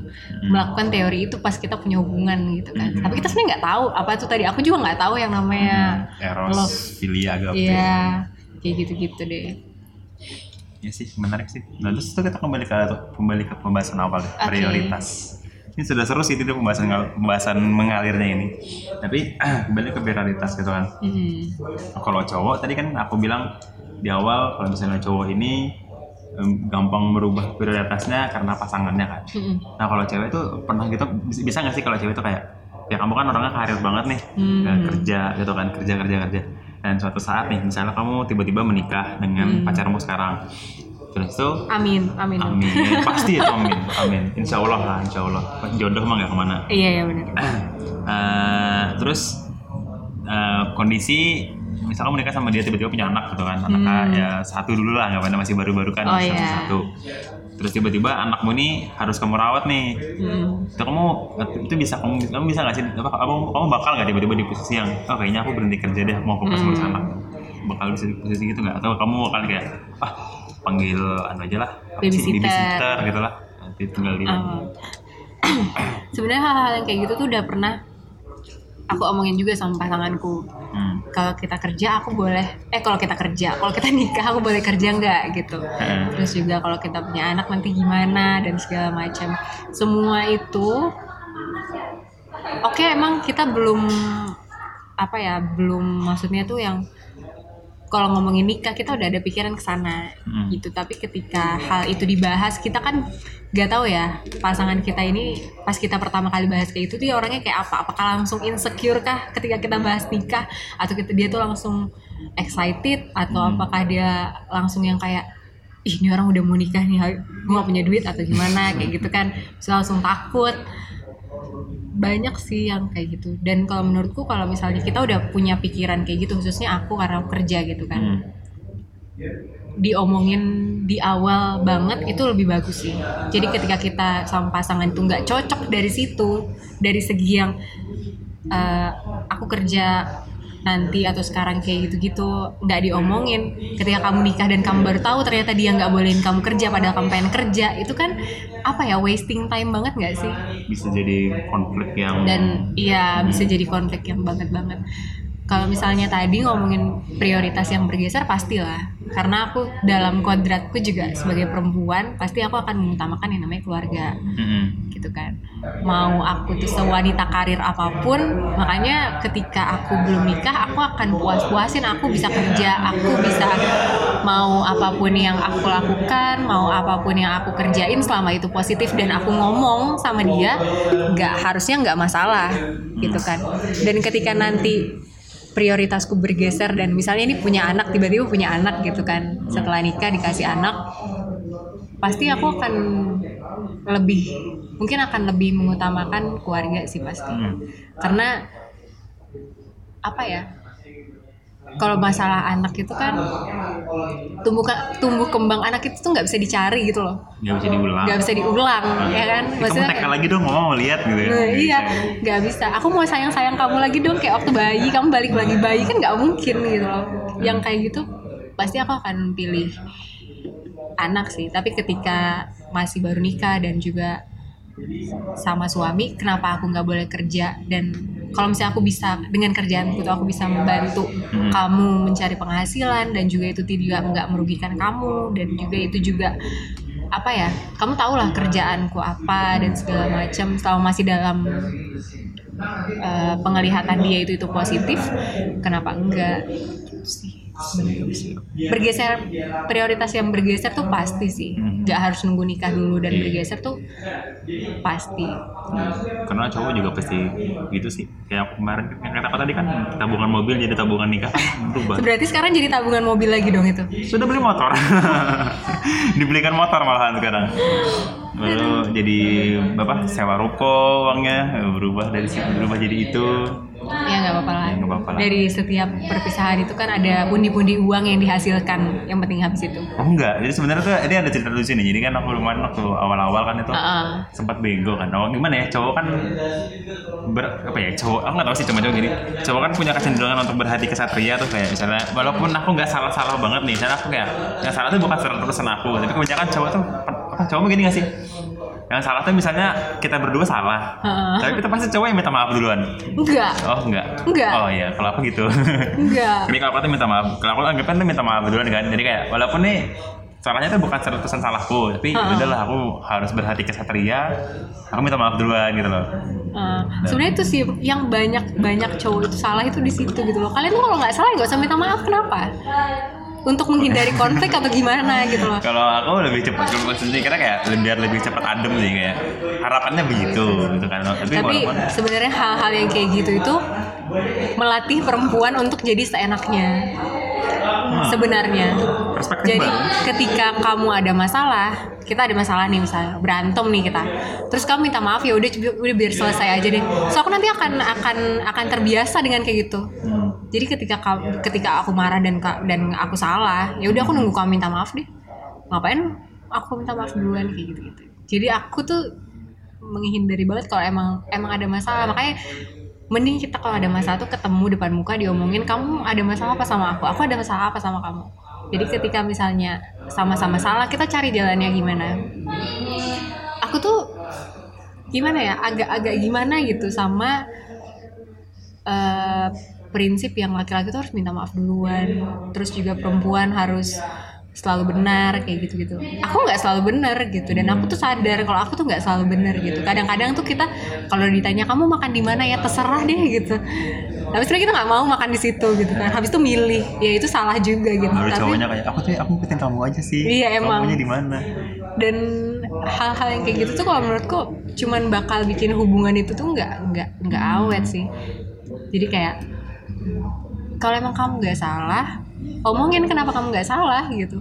melakukan teori itu pas kita punya hubungan gitu kan Hmm. tapi kita sebenarnya nggak tahu apa itu tadi aku juga nggak tahu yang namanya siap. eros love. filia agape Iya, kayak gitu-gitu deh. Ya sih, menarik sih. Nah, terus itu kita kembali ke kembali ke pembahasan awal Oke. prioritas. Ini sudah seru sih itu pembahasan pembahasan mengalirnya ini. Tapi kembali ke prioritas gitu kan. Hmm. Kalau cowok tadi kan aku bilang di awal kalau misalnya cowok ini gampang merubah prioritasnya karena pasangannya kan. Mm-mm. Nah kalau cewek tuh pernah gitu bisa, nggak sih kalau cewek tuh kayak ya kamu kan orangnya karir banget nih Hmm. ya, kerja gitu kan kerja kerja kerja dan suatu saat nih misalnya kamu tiba-tiba menikah dengan Hmm. pacarmu sekarang terus itu Amin, amin. amin pasti itu amin amin insya Allah lah insya Allah jodoh mah nggak ke mana Iya, iya benar. Eh, terus eh, kondisi misalnya menikah sama dia tiba-tiba punya anak gitu kan anaknya Hmm. ya satu dulu lah nggak apa masih baru-baru kan Oh, satu iya. satu terus tiba-tiba anakmu ini harus kamu rawat nih Hmm. itu kamu itu bisa kamu kamu bisa nggak sih apa kamu kamu bakal nggak tiba-tiba di posisi yang oh kayaknya aku berhenti kerja deh mau fokus Hmm. ngurus anak bakal bisa di posisi gitu nggak atau kamu bakal kayak ah panggil anu aja lah Babysitter. babysitter gitu lah nanti tinggal di Um, Sebenarnya hal-hal yang kayak gitu tuh udah pernah aku omongin juga sama pasanganku. Hmm. Kalau kita kerja aku boleh, eh kalau kita kerja, kalau kita nikah aku boleh kerja nggak gitu. Heeh. Terus juga kalau kita punya anak nanti gimana dan segala macam. Semua itu oke emang kita belum apa ya, belum maksudnya tuh yang kalau ngomongin nikah kita udah ada pikiran ke sana Hmm. gitu. Tapi ketika hal itu dibahas kita kan nggak tahu ya pasangan kita ini pas kita pertama kali bahas kayak itu dia orangnya kayak apa? Apakah langsung insecure kah ketika kita bahas nikah atau kita dia tuh langsung excited atau Hmm. apakah dia langsung yang kayak ih ini orang udah mau nikah nih gue gak punya duit atau gimana kayak gitu kan Terus langsung takut banyak sih yang kayak gitu dan kalau menurutku kalau misalnya kita udah punya pikiran kayak gitu khususnya aku karena aku kerja gitu kan Hmm. diomongin di awal banget itu lebih bagus sih jadi ketika kita sama pasangan itu nggak cocok dari situ dari segi yang eh, aku kerja nanti atau sekarang kayak gitu-gitu nggak diomongin. Ketika kamu nikah dan kamu baru tahu ternyata dia nggak bolehin kamu kerja padahal kamu pengen kerja itu kan apa ya wasting time banget nggak sih? Bisa jadi konflik yang dan iya bisa jadi konflik yang banget banget kalau misalnya tadi ngomongin prioritas yang bergeser pastilah. Karena aku dalam kodratku juga sebagai perempuan pasti aku akan mengutamakan yang namanya keluarga. Mm-mm. gitu kan. Mau aku tuh sewanita karir apa pun makanya ketika aku belum nikah aku akan puas-puasin. Aku bisa kerja aku bisa mau apa pun yang aku lakukan mau apa pun yang aku kerjain selama itu positif dan aku ngomong sama dia nggak harusnya nggak masalah. Gitu kan. Dan ketika nanti prioritasku bergeser dan misalnya ini punya anak tiba-tiba punya anak gitu kan. Setelah nikah dikasih anak pasti aku akan lebih mungkin akan lebih mengutamakan keluarga sih pasti. Hmm. karena apa ya kalau masalah anak itu kan tumbuh tumbuh kembang anak itu tuh nggak bisa dicari gitu loh nggak bisa diulang nggak bisa diulang ya kan Eh, kamu lagi dong mama mau lihat gitu ya Nah, iya, nggak bisa. Aku mau sayang sayang kamu lagi dong kayak waktu bayi, kamu balik lagi bayi kan nggak mungkin gitu loh. Yang kayak gitu pasti aku akan pilih anak sih. Tapi ketika masih baru nikah dan juga sama suami, kenapa aku nggak boleh kerja dan kalau misalnya aku bisa dengan kerjaanku tuh aku bisa membantu Hmm. kamu mencari penghasilan dan juga itu tidak nggak merugikan kamu dan juga itu juga apa ya kamu tau lah kerjaanku apa dan segala macam selama masih dalam eh, penglihatan dia itu itu positif kenapa enggak Gitu sih. Bergeser prioritas yang bergeser tuh pasti sih. Hmm. nggak harus nunggu nikah dulu dan Iya. bergeser tuh pasti. Karena cowok juga pasti gitu sih. Kayak kemarin yang kata tadi kan tabungan mobil jadi tabungan nikah. Berubah berarti sekarang jadi tabungan mobil lagi dong itu? Sudah beli motor. Dibelikan motor malahan sekarang. Lalu jadi bapak sewa ruko uangnya berubah dari situ berubah jadi itu ya nggak apa-apa lah. Ya, apa-apa lah. dari setiap perpisahan itu kan ada pundi-pundi uang yang dihasilkan yang penting habis itu. Oh enggak jadi sebenarnya tuh ini ada cerita lucu nih jadi kan aku lumayan waktu awal-awal kan itu Heeh. sempat bego kan. Oh gimana ya? Cowok kan ber, apa ya? Cowok aku nggak tahu sih cuma cowok gini. Cowok kan punya kecenderungan untuk berhati kesatria tuh kayak misalnya walaupun aku nggak salah-salah banget nih. Misalnya aku kayak yang salah tuh bukan pesan aku. Tapi kebanyakan cowok tuh apa cowok begini gak sih yang salah tuh misalnya kita berdua salah. Heeh. tapi kita pasti cowok yang minta maaf duluan. Enggak. Oh enggak? Enggak. oh iya. Kalau aku gitu. Enggak. Jadi kalau aku tuh minta maaf. Kalau aku anggapnya tuh minta maaf duluan kan. Jadi kayak walaupun nih salahnya tuh bukan 100% salahku. Tapi Heeh. udahlah aku harus berhati kesatria. Aku minta maaf duluan gitu loh. Uh, sebenarnya itu sih yang banyak banyak cowok itu salah itu di situ gitu loh. Kalian tuh kalau nggak salah nggak usah minta maaf. Kenapa? Untuk menghindari konflik atau gimana gitu loh. kalau aku lebih cepat kalau sendiri karena kayak biar lebih cepat adem sih kayak harapannya begitu gitu kan tapi, Tapi sebenarnya hal-hal yang kayak gitu itu melatih perempuan untuk jadi seenaknya. Sebenarnya. perspektif Jadi baru ketika kamu ada masalah, kita ada masalah nih misalnya berantem nih kita, terus kamu minta maaf ya udah udah biar selesai aja deh. So aku nanti akan akan akan terbiasa dengan kayak gitu. Hmm. Jadi ketika ka- ketika aku marah dan dan aku salah, ya udah aku nunggu kamu minta maaf deh. Ngapain aku minta maaf duluan kayak gitu gitu. Jadi aku tuh menghindari banget kalau emang emang ada masalah. Makanya mending kita kalau ada masalah tuh ketemu depan muka diomongin kamu ada masalah apa sama aku, aku ada masalah apa sama kamu. Jadi ketika misalnya sama-sama salah kita cari jalannya gimana. Aku tuh gimana ya agak-agak gimana gitu sama eh, prinsip yang laki-laki tuh harus minta maaf duluan terus juga perempuan harus selalu benar kayak gitu-gitu. Aku nggak selalu benar gitu dan aku tuh sadar kalau aku tuh nggak selalu benar gitu. Kadang-kadang tuh kita kalau ditanya kamu makan di mana ya? Terserah deh gitu. Tapi sebenarnya kita nggak mau makan di situ gitu kan. Habis itu milih ya itu salah juga gitu. Baru tapi cowoknya kayak aku tuh aku ngikutin kamu aja sih. Iya, emang. kamunya di mana? Dan hal-hal yang kayak gitu tuh kalau menurutku cuman bakal bikin hubungan itu tuh nggak nggak nggak awet sih. Jadi kayak kalau emang kamu nggak salah omongin kenapa kamu nggak salah gitu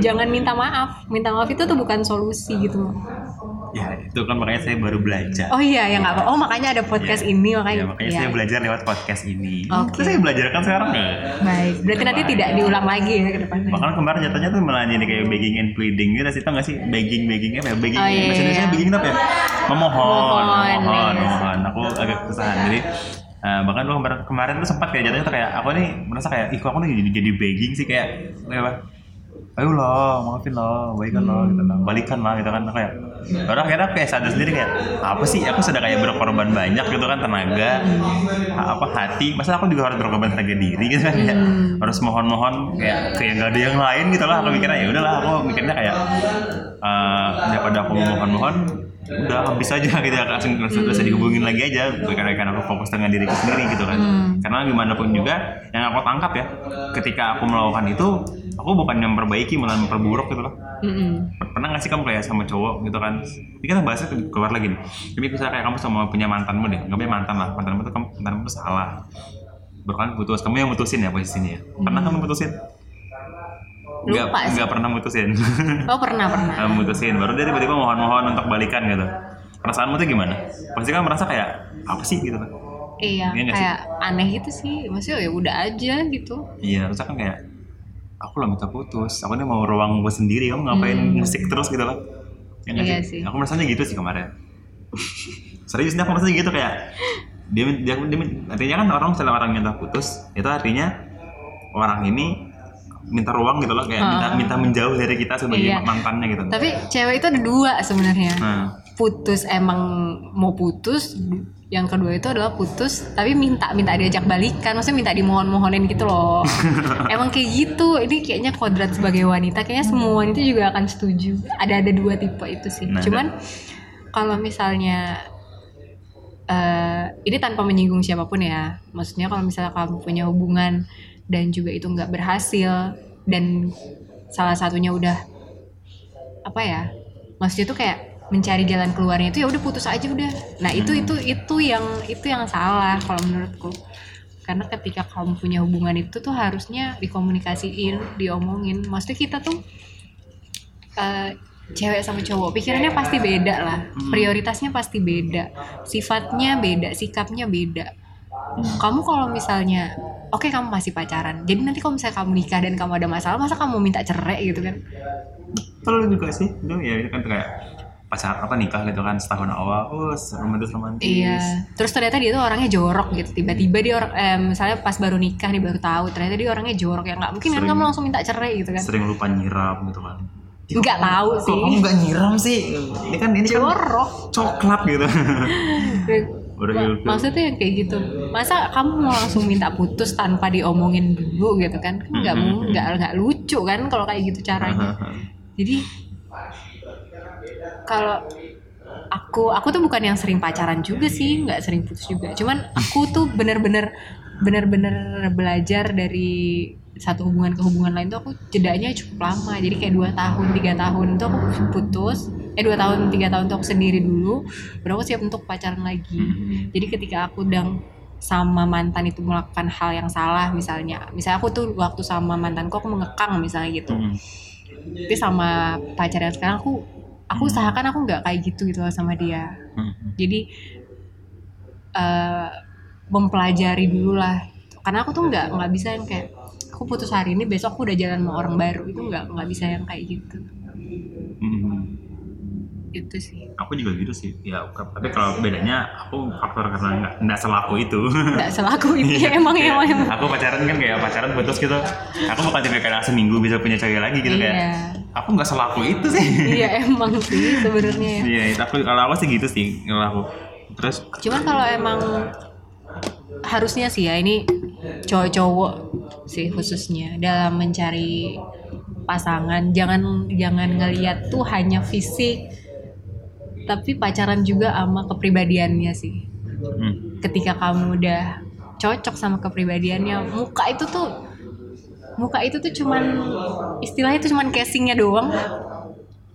jangan minta maaf minta maaf itu tuh bukan solusi gitu loh ya itu kan makanya saya baru belajar oh iya ya nggak apa oh makanya ada podcast ini makanya Ya, makanya Iya. saya belajar lewat podcast ini. Oke. Itu saya belajar kan sekarang nggak? baik berarti nanti tidak diulang lagi ya ke depannya Bahkan kemarin jatuhnya tuh malah jadi kayak begging and pleading gitu sih, tau gak sih? Begging, begging apa ya? Begging, Oh, iya, bahasa Indonesia iya. begging apa ya? Memohon, Memohon, memohon, iya. memohon. Aku agak kesusahan. Jadi eh, bahkan gua kemarin, kemarin tuh sempat kayak jatuhnya tuh kayak aku nih merasa kayak ih kok aku nih jadi, jadi begging sih kayak apa? Ayo lah, maafin lah, baikan lah, gitu lah, balikan lah, gitu kan kayak. Orang akhirnya kayak sadar sendiri kayak apa sih? Aku sudah kayak berkorban banyak gitu kan tenaga, apa hati. Masa aku juga harus berkorban tenaga diri gitu kan? Kayak, harus mohon-mohon kayak kayak gak ada yang lain gitu lah. Aku mikirnya ya udahlah, aku mikirnya kayak eh daripada aku mohon-mohon udah habis aja gitu ya langsung langsung usah dihubungin lagi aja karena karena aku fokus dengan diriku sendiri gitu kan. Karena gimana pun juga yang aku tangkap ya ketika aku melakukan itu aku bukan yang memperbaiki malah memperburuk gitu loh. Mm-mm. pernah gak sih kamu kayak sama cowok gitu kan? Ini kita bahasnya tuh keluar lagi nih. Tapi misalnya kayak kamu sama punya mantanmu deh. Nggak punya mantan lah. Mantanmu tuh kamu mantanmu tuh salah. Baru kan putus kamu yang mutusin ya posisinya. Ya pernah kamu mutusin Lupa sih. nggak pernah mutusin. Oh pernah pernah. Kamu mutusin. Baru dia tiba-tiba mohon-mohon untuk balikan gitu. Perasaanmu tuh gimana? Pasti kan merasa kayak apa sih? gitu kan. Iya Iya sih? kayak aneh gitu sih. Maksudnya ya udah aja gitu. Iya terus kan kayak aku lah minta putus. Aku nih mau ruang gue sendiri. Kamu ngapain musik terus gitu loh. Ya Hmm. Iya sih. aku merasanya gitu sih kemarin. Serius nih aku merasa gitu kayak dia, dia, dia, artinya kan orang misalnya orang minta putus itu artinya orang ini minta ruang gitu loh kayak minta minta menjauh dari kita sebagai Iya. mantannya gitu. Tapi cewek itu ada dua sebenarnya. Nah. Putus emang mau putus yang kedua itu adalah putus tapi minta minta diajak balikan maksudnya minta dimohon-mohonin gitu loh. Emang kayak gitu ini kayaknya kodrat sebagai wanita kayaknya semua wanita juga akan setuju. Ada ada dua tipe itu sih. Nah, cuman kalau misalnya eh ini tanpa menyinggung siapa pun ya. Maksudnya kalau misalnya kamu punya hubungan dan juga itu nggak berhasil. Dan salah satunya udah apa ya maksudnya tuh kayak mencari jalan keluarnya itu ya udah putus aja udah. Nah itu itu itu yang itu yang salah kalau menurutku. Karena ketika kamu punya hubungan itu tuh harusnya dikomunikasiin diomongin. Maksudnya kita tuh eh, cewek sama cowok pikirannya pasti beda lah. Prioritasnya pasti beda. Sifatnya beda sikapnya beda kamu kalau misalnya oke kamu masih pacaran jadi nanti kalau misalnya kamu nikah dan kamu ada masalah masa kamu minta cerai gitu kan perlu juga sih itu ya itu kan kayak pacar apa nikah gitu kan setahun awal oh romantis romantis Iya. Terus ternyata dia tuh orangnya jorok gitu. Tiba-tiba dia orang, eh, misalnya pas baru nikah nih baru tahu ternyata dia orangnya jorok ya nggak mungkin kan Sering. kamu langsung minta cerai gitu kan? sering lupa nyiram gitu kan Nggak tahu kok sih. kamu nggak nyiram sih ini kan ini kan Jorok. coklat gitu udah gitu Maksudnya yang kayak gitu. Masa kamu mau langsung minta putus tanpa diomongin dulu gitu kan? Kan Nggak Mm-mm. mau nggak nggak lucu kan kalau kayak gitu caranya. Jadi kalau aku aku tuh bukan yang sering pacaran juga sih, nggak sering putus juga. Cuman aku tuh bener-bener bener-bener belajar dari satu hubungan ke hubungan lain tuh aku jedanya cukup lama. Jadi kayak dua tahun, tiga tahun tuh aku putus. Eh dua tahun, tiga tahun tuh aku sendiri dulu. Baru aku siap untuk pacaran lagi. Jadi ketika aku udah sama mantan itu melakukan hal yang salah misalnya, misalnya aku tuh waktu sama mantanku aku mengekang misalnya gitu Hmm. tapi sama pacar yang sekarang aku aku usahakan aku nggak kayak gitu gitu sama dia Hmm. jadi eh mempelajari dulu lah karena aku tuh nggak nggak bisa yang kayak aku putus hari ini besok aku udah jalan sama orang baru itu nggak nggak bisa yang kayak gitu Hmm. Itu sih. Aku juga gitu sih. Ya tapi kalau bedanya aku faktor karena nggak nggak selaku itu. Nggak selaku itu ya emang Kayak emang emang. aku pacaran kan kayak pacaran putus gitu. Aku bukan tipe kayak seminggu bisa punya cewek lagi gitu kayak iya. aku nggak selaku itu sih. Iya emang sih sebenarnya ya. iya aku kalau aku sih gitu sih kalau aku terus Cuman kalau emang harusnya sih ya ini cowok-cowok sih khususnya dalam mencari pasangan. Jangan jangan ngelihat tuh hanya fisik tapi pacaran juga sama kepribadiannya sih. hmm, Ketika kamu udah cocok sama kepribadiannya, muka itu tuh muka itu tuh cuman istilahnya itu cuman casingnya doang.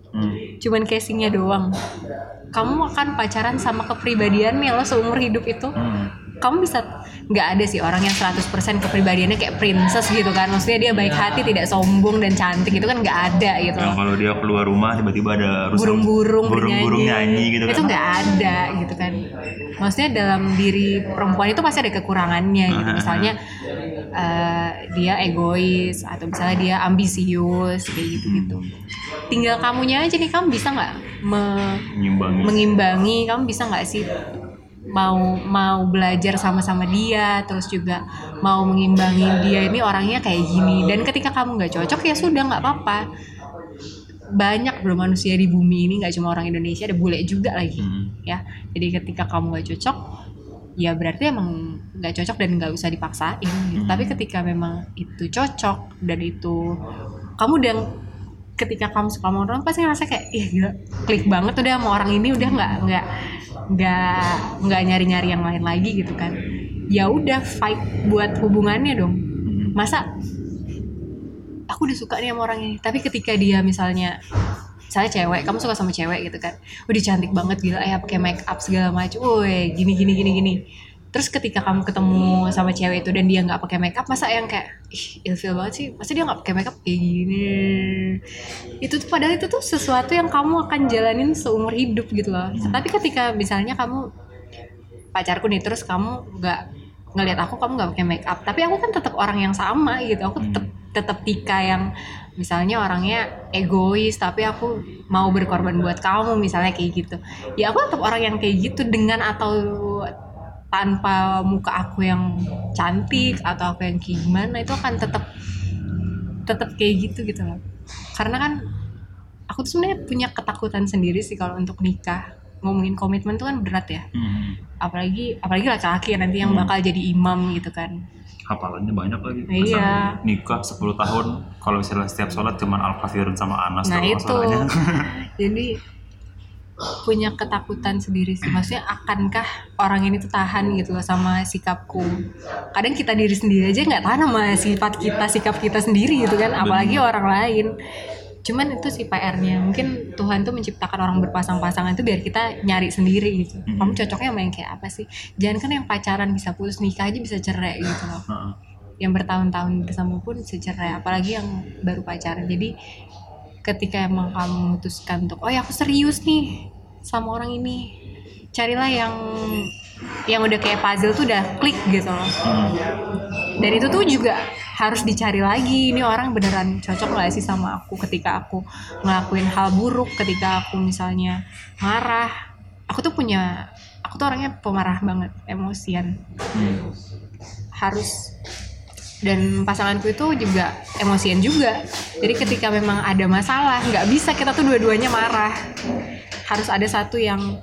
Hmm, cuman casingnya doang. Kamu akan pacaran sama kepribadiannya lo seumur hidup itu. Hmm. Kamu bisa nggak ada sih orang yang 100% kepribadiannya kayak princess gitu kan. Maksudnya dia baik hati tidak sombong dan cantik itu kan nggak ada gitu. Loh kalau dia keluar rumah tiba-tiba ada burung-burung burung-burung nyanyi. gitu itu kan. nggak ada gitu kan. Maksudnya dalam diri perempuan itu pasti ada kekurangannya gitu. Misalnya eh, dia egois atau misalnya dia ambisius kayak gitu gitu tinggal kamunya aja nih kamu bisa nggak me- nyimbangi mengimbangi? Kamu bisa nggak sih mau mau belajar sama-sama dia terus juga mau mengimbangi dia ini orangnya kayak gini dan ketika kamu nggak cocok ya sudah nggak apa-apa banyak bro manusia di bumi ini nggak cuma orang Indonesia ada bule juga lagi Hmm. ya jadi ketika kamu nggak cocok ya berarti emang nggak cocok dan nggak usah dipaksain gitu. Hmm. tapi ketika memang itu cocok dan itu kamu udah ketika kamu suka sama orang pasti ngerasa kayak ih gila klik banget udah sama orang ini udah nggak nggak nggak nggak nyari nyari yang lain lagi gitu kan. Ya udah fight buat hubungannya dong. Hmm. masa aku udah suka nih sama orang ini tapi ketika dia misalnya saya cewek kamu suka sama cewek gitu kan udah cantik banget gila ya pakai make up segala macam woi gini gini gini gini. Terus ketika kamu ketemu sama cewek itu dan dia nggak pakai makeup masa yang kayak ih ilfil banget sih. Masa dia nggak pakai makeup? Kayak gini. Itu tuh padahal itu tuh sesuatu yang kamu akan jalanin seumur hidup gitu loh. Tapi ketika misalnya kamu pacarku nih terus kamu nggak ngelihat aku kamu nggak pakai make up tapi aku kan tetap orang yang sama gitu. Aku tetap tetap Tika yang misalnya orangnya egois tapi aku mau berkorban buat kamu misalnya kayak gitu. Ya aku tetap orang yang kayak gitu dengan atau tanpa muka aku yang cantik atau aku yang kayak gimana itu akan tetap tetap kayak gitu gitu loh karena kan aku tuh sebenarnya punya ketakutan sendiri sih kalau untuk nikah ngomongin komitmen tuh kan berat ya Hmm. apalagi apalagi laki-laki ya nanti yang Hmm. bakal jadi imam gitu kan Hafalannya banyak lagi. Iya. Nikah 10 tahun kalau misalnya setiap sholat cuman Al-Kafirun sama Anas nah itu jadi punya ketakutan sendiri sih. Maksudnya akankah orang ini tuh tahan gitu loh sama sikapku? Kadang kita diri sendiri aja nggak tahan sama sifat kita sikap kita sendiri gitu kan apalagi orang lain. Cuman itu sih PR-nya mungkin Tuhan tuh menciptakan orang berpasang-pasangan itu biar kita nyari sendiri gitu. Kamu cocoknya yang kayak apa sih? Jangan kan yang pacaran bisa putus nikah aja bisa cerai gitu loh. Yang bertahun-tahun bersama pun bisa cerai apalagi yang baru pacaran. Jadi ketika emang kamu memutuskan untuk oh ya aku serius nih sama orang ini. Carilah yang yang udah kayak puzzle tuh udah klik gitu loh. Hmm. dan itu tuh juga harus dicari lagi. Ini orang beneran cocok gak sih sama aku ketika aku ngelakuin hal buruk ketika aku misalnya marah. Aku tuh punya aku tuh orangnya pemarah banget emosian. Hmm. harus dan pasanganku itu juga emosian juga. Jadi ketika memang ada masalah nggak bisa kita tuh dua-duanya marah. Harus ada satu yang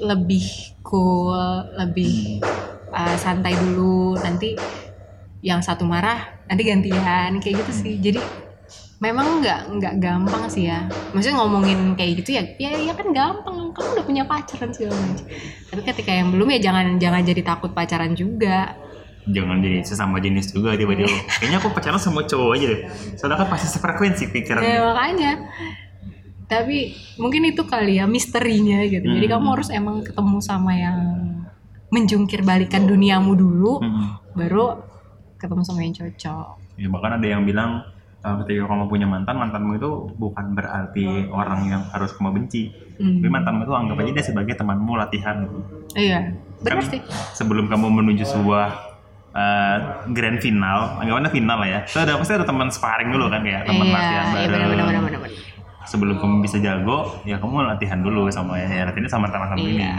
lebih cool lebih uh, santai dulu. Nanti yang satu marah nanti gantian kayak gitu sih. Jadi memang nggak nggak gampang sih ya. Maksudnya ngomongin kayak gitu ya ya, ya kan gampang. Kamu udah punya pacar kan segala macam. Tapi ketika yang belum ya jangan jangan jadi takut pacaran juga Jangan jadi sesama jenis juga tiba-tiba. Kayaknya aku pacaran sama cowok aja deh. Soalnya kan pasti sefrekuensi pikiran. ya makanya tapi mungkin itu kali ya misterinya gitu jadi Hmm. kamu harus emang ketemu sama yang menjungkir balikan duniamu dulu Hmm. baru ketemu sama yang cocok Ya, bahkan ada yang bilang uh, ketika kamu punya mantan, mantanmu itu bukan berarti orang yang harus kamu benci. Hmm. Tapi mantanmu itu anggap aja dia sebagai temanmu latihan. iya benar Kan sih sebelum kamu menuju sebuah uh, grand final, anggapannya final lah ya. Itu ada pasti ada teman sparring dulu kan kayak teman iya latihan iya bareng. benar. Sebelum kamu bisa jago, ya kamu latihan dulu sama ya latihannya sama teman-teman ini. Iya.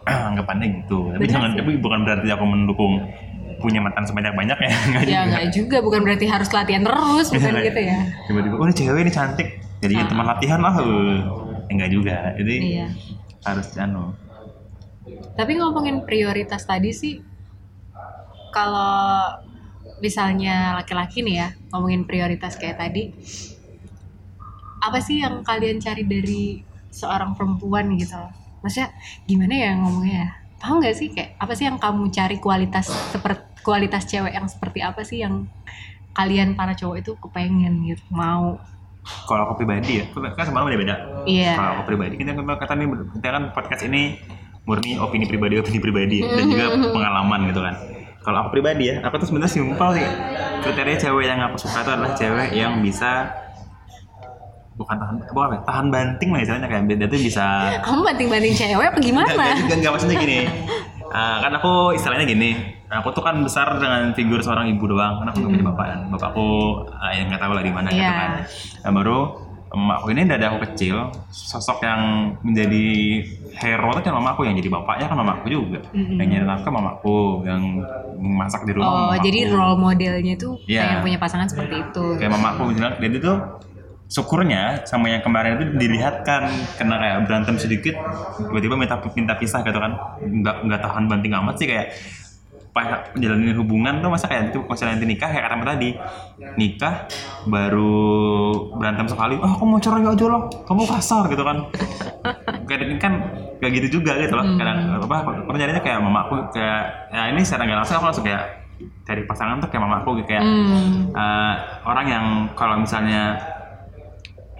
anggapannya gitu. Tapi Benar jangan sih. tapi bukan berarti aku mendukung punya mantan sebanyak-banyak ya. Enggak ya juga. nggak juga bukan berarti harus latihan terus bukan Iya. gitu ya tiba-tiba oh ini cewek ini cantik jadi Ah. teman latihan lah uh. enggak juga jadi iya harus anu Tapi ngomongin prioritas tadi sih, kalau misalnya laki-laki nih ya, ngomongin prioritas kayak tadi, apa sih yang kalian cari dari seorang perempuan gitu? Maksudnya gimana ya ngomongnya ya? Tahu nggak sih kayak apa sih yang kamu cari kualitas seperti kualitas cewek yang seperti apa sih yang kalian para cowok itu kepengen gitu mau? kalau aku pribadi ya kan semalam beda-beda Iya. kalau aku pribadi kita kan kata nih kita kan podcast ini murni opini pribadi opini pribadi dan juga pengalaman gitu kan kalau aku pribadi ya aku tuh sebenarnya simpel sih kriteria cewek yang aku suka itu adalah cewek yang bisa bukan tahan bukan apa ya, tahan banting lah istilahnya kayak dia tuh bisa Kamu banting-banting cewek apa gimana? Enggak, enggak, enggak, maksudnya gini. Ah, kan aku istilahnya gini, aku tuh kan besar dengan figur seorang ibu doang, karena aku nggak punya bapak kan. Bapakku ah, yang nggak tahu lah di mana gitu Iya. kan. Nah, baru emakku ini dari aku kecil, sosok yang menjadi hero tuh kan mamaku yang jadi bapaknya kan mamaku juga. Mm-mm. Yang nyari nafkah mamaku, yang masak di rumah Oh, mamaku. jadi role modelnya tuh Iya. pengen punya pasangan seperti itu. kayak mamaku bilang jadi tuh syukurnya sama yang kemarin itu dilihatkan kena kayak berantem sedikit tiba-tiba minta minta pisah gitu kan nggak nggak tahan banting amat sih kayak pas jalanin hubungan tuh masa kayak itu pas nanti nikah kayak kata tadi. Nikah baru berantem sekali oh aku mau cerai aja loh kamu kasar gitu kan. Kayak ini kan kayak gitu juga gitu loh. Kadang apa pernyataannya kayak mamaku kayak ya ini secara nggak langsung aku langsung kayak cari pasangan tuh kayak mamaku gitu kayak Hmm. eh, orang yang kalau misalnya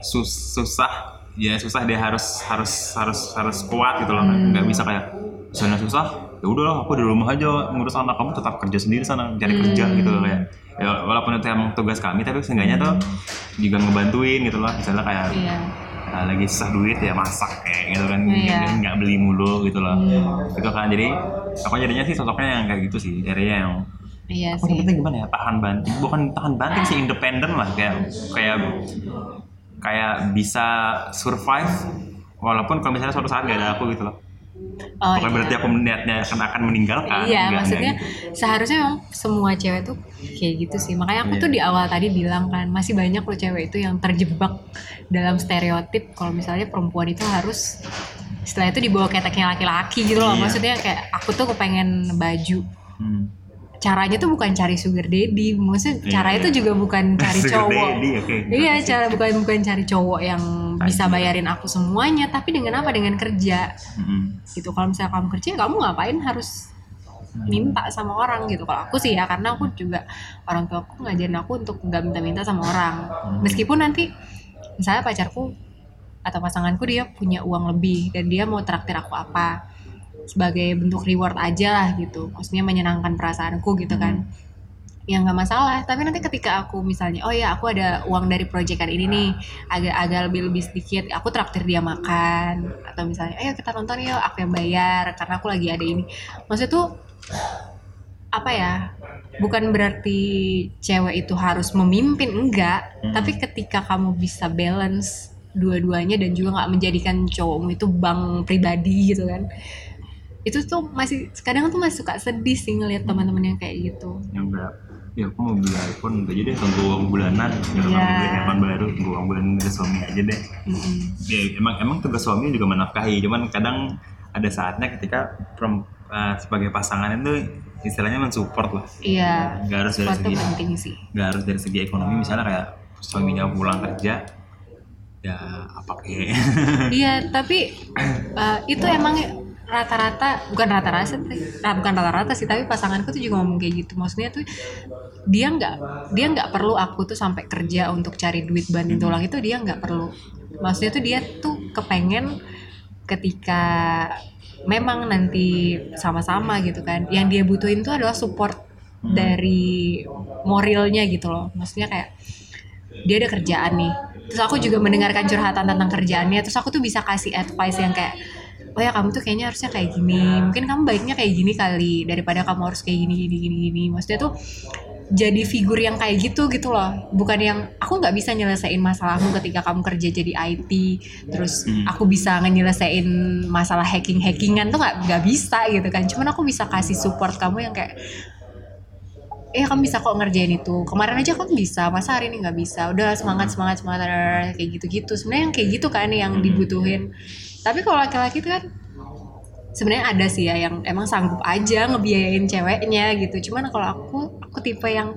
sus- susah ya susah dia harus harus harus harus kuat gitu loh Hmm. nggak bisa kayak misalnya susah ya udah aku di rumah aja ngurus anak kamu tetap kerja sendiri sana cari kerja Hmm. gitu loh kayak ya walaupun itu emang tugas kami tapi seenggaknya tuh juga ngebantuin gitu loh misalnya kayak iya Nah, lagi susah duit ya masak kayak gitu kan Iya. nggak beli mulu gitu loh Hmm. gitu kan jadi aku jadinya sih sosoknya yang kayak gitu sih area yang iya aku sih nyebutnya gimana ya tahan banting bukan tahan banting sih independen lah kayak kayak kayak bisa survive walaupun kalau misalnya suatu saat gak ada aku gitu loh oh, bukan iya. berarti aku niatnya akan akan meninggalkan Iya, Nggak- maksudnya nggak gitu. seharusnya memang semua cewek tuh kayak gitu sih. Makanya aku Iya. tuh di awal tadi bilang kan masih banyak loh cewek itu yang terjebak dalam stereotip kalau misalnya perempuan itu harus setelah itu dibawa keteknya laki-laki gitu loh. Iya. Maksudnya kayak aku tuh kepengen baju. Hmm. Caranya tuh bukan cari sugar daddy, maksudnya Iya, caranya iya. tuh juga bukan cari Sugar cowok. daddy, oke. Iya, cara bukan bukan cari cowok yang bisa bayarin aku semuanya, tapi dengan apa? Dengan kerja Hmm. gitu kalau misalnya kamu kerja kamu ngapain harus minta sama orang gitu kalau aku sih ya karena aku juga orang tua aku ngajarin aku untuk nggak minta-minta sama orang meskipun nanti misalnya pacarku atau pasanganku dia punya uang lebih dan dia mau traktir aku apa sebagai bentuk reward aja lah gitu. Maksudnya menyenangkan perasaanku gitu kan. Ya nggak masalah. Tapi nanti ketika aku misalnya oh ya aku ada uang dari proyekan ini nih agak-agak lebih lebih sedikit aku traktir dia makan. Atau misalnya ayo kita nonton yuk aku yang bayar karena aku lagi ada ini. Maksudnya tuh apa ya bukan berarti cewek itu harus memimpin enggak. Hmm. tapi ketika kamu bisa balance dua-duanya dan juga nggak menjadikan cowokmu itu bank pribadi gitu kan itu tuh masih kadang tuh masih suka sedih sih ngelihat teman-teman yang kayak gitu yang enggak ya aku mau beli iPhone udah jadi tunggu uang bulanan gitu Iya. mau beli iPhone baru tunggu uang bulanan dari suami aja deh Mm-mm. ya emang emang tugas suami juga menafkahi cuman kadang ada saatnya ketika perem- eh, sebagai pasangan itu istilahnya mensupport lah Iya, nggak harus dari segi penting sih. nggak harus dari segi ekonomi misalnya kayak suaminya pulang kerja ya apa kayak Iya, tapi uh, itu emang rata-rata bukan rata-rata sih, nah, bukan rata-rata sih, tapi pasanganku tuh juga ngomong kayak gitu. Maksudnya tuh dia nggak dia nggak perlu aku tuh sampai kerja untuk cari duit banting tulang itu dia nggak perlu. Maksudnya tuh dia tuh kepengen ketika memang nanti sama-sama gitu kan, yang dia butuhin tuh adalah support Hmm. dari moralnya gitu loh. Maksudnya kayak dia ada kerjaan nih terus aku juga mendengarkan curhatan tentang kerjaannya terus aku tuh bisa kasih advice yang kayak oh ya kamu tuh kayaknya harusnya kayak gini. Mungkin kamu baiknya kayak gini kali daripada kamu harus kayak gini gini gini gini. Maksudnya tuh jadi figur yang kayak gitu gitu loh. Bukan yang aku nggak bisa nyelesain masalahmu ketika kamu kerja jadi IT terus Hmm. aku bisa nyelesain masalah hacking hackingan tuh nggak nggak bisa gitu kan. Cuman aku bisa kasih support kamu yang kayak eh kamu bisa kok ngerjain itu. Kemarin aja kamu bisa masa hari ini nggak bisa? Udah semangat semangat semangat kayak gitu gitu sebenarnya yang kayak gitu kan yang dibutuhin tapi kalau laki-laki itu kan sebenarnya ada sih ya yang emang sanggup aja ngebiayain ceweknya gitu. Cuman kalau aku aku tipe yang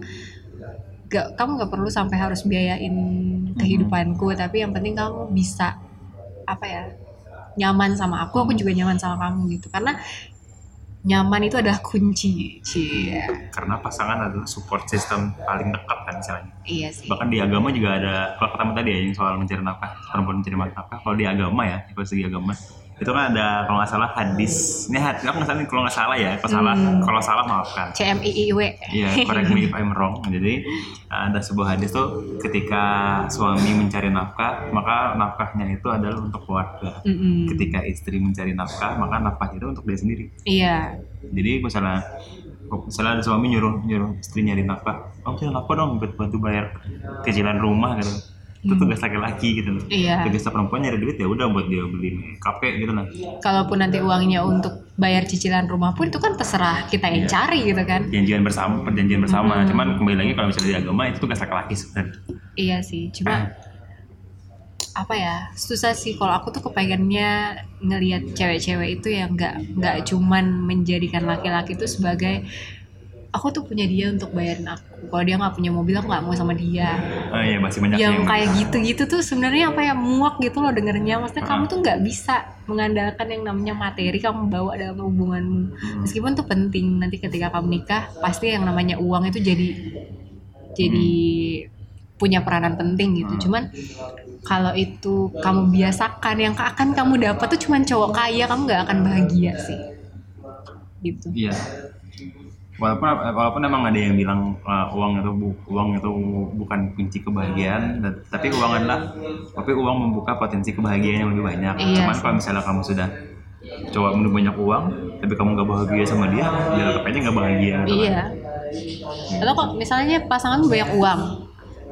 gak kamu nggak perlu sampai harus biayain kehidupanku. Tapi yang penting kamu bisa apa ya nyaman sama aku aku juga nyaman sama kamu gitu. Karena nyaman itu adalah kunci cie karena pasangan adalah support system paling dekat kan misalnya. Iya sih. Bahkan di agama juga ada kalau pertama tadi ya yang soal mencari nafkah perempuan mencari nafkah. Kalau di agama ya kalau segi agama itu kan ada kalau nggak salah hadis ini hadis aku nggak salah kalau nggak salah ya kalau salah Hmm. kalau salah maafkan CMIIW Iya, correct me if I'm wrong. Jadi ada sebuah hadis tuh ketika suami mencari nafkah, maka nafkahnya itu adalah untuk keluarga. Mm-mm. Ketika istri mencari nafkah, maka nafkah itu untuk dia sendiri. iya Jadi misalnya misalnya ada suami nyuruh nyuruh istri nyari nafkah, oh cari nafkah dong buat bantu bayar cicilan rumah gitu. Itu tugas laki-laki gitu. iya Tugas perempuan nyari duit ya udah buat dia beli makeup kayak gitu nah. kalaupun nanti uangnya untuk bayar cicilan rumah pun itu kan terserah kita yang Iya. cari gitu kan Perjanjian bersama, perjanjian bersama. Hmm. Cuman kembali lagi kalau misalnya di agama itu tugas laki-laki sebenarnya. iya sih cuma apa ya susah sih kalau aku tuh kepengennya ngelihat cewek-cewek itu yang nggak nggak cuman menjadikan laki-laki itu sebagai aku tuh punya dia untuk bayarin aku. Kalau dia nggak punya mobil aku nggak mau sama dia. Oh iya masih banyak yang kayak gitu-gitu tuh sebenarnya apa ya muak gitu loh dengernya. Maksudnya kamu Ah. tuh nggak bisa mengandalkan yang namanya materi kamu bawa dalam hubunganmu. Hmm. meskipun tuh penting nanti ketika kamu nikah pasti yang namanya uang itu jadi jadi punya peranan penting gitu. Hmm. cuman kalau itu kamu biasakan yang akan kamu dapat tuh cuman cowok kaya kamu nggak akan bahagia sih. Gitu. Iya. Walaupun walaupun emang ada yang bilang uh, uang itu bu- uang itu bukan kunci kebahagiaan, dan- tapi uang adalah tapi uang membuka potensi kebahagiaan yang lebih banyak. Iya Cuman kalau misalnya kamu sudah coba menurut banyak uang, tapi kamu nggak bahagia sama dia, ya tetap aja nggak bahagia. gitu kan. iya atau kok misalnya pasangan banyak uang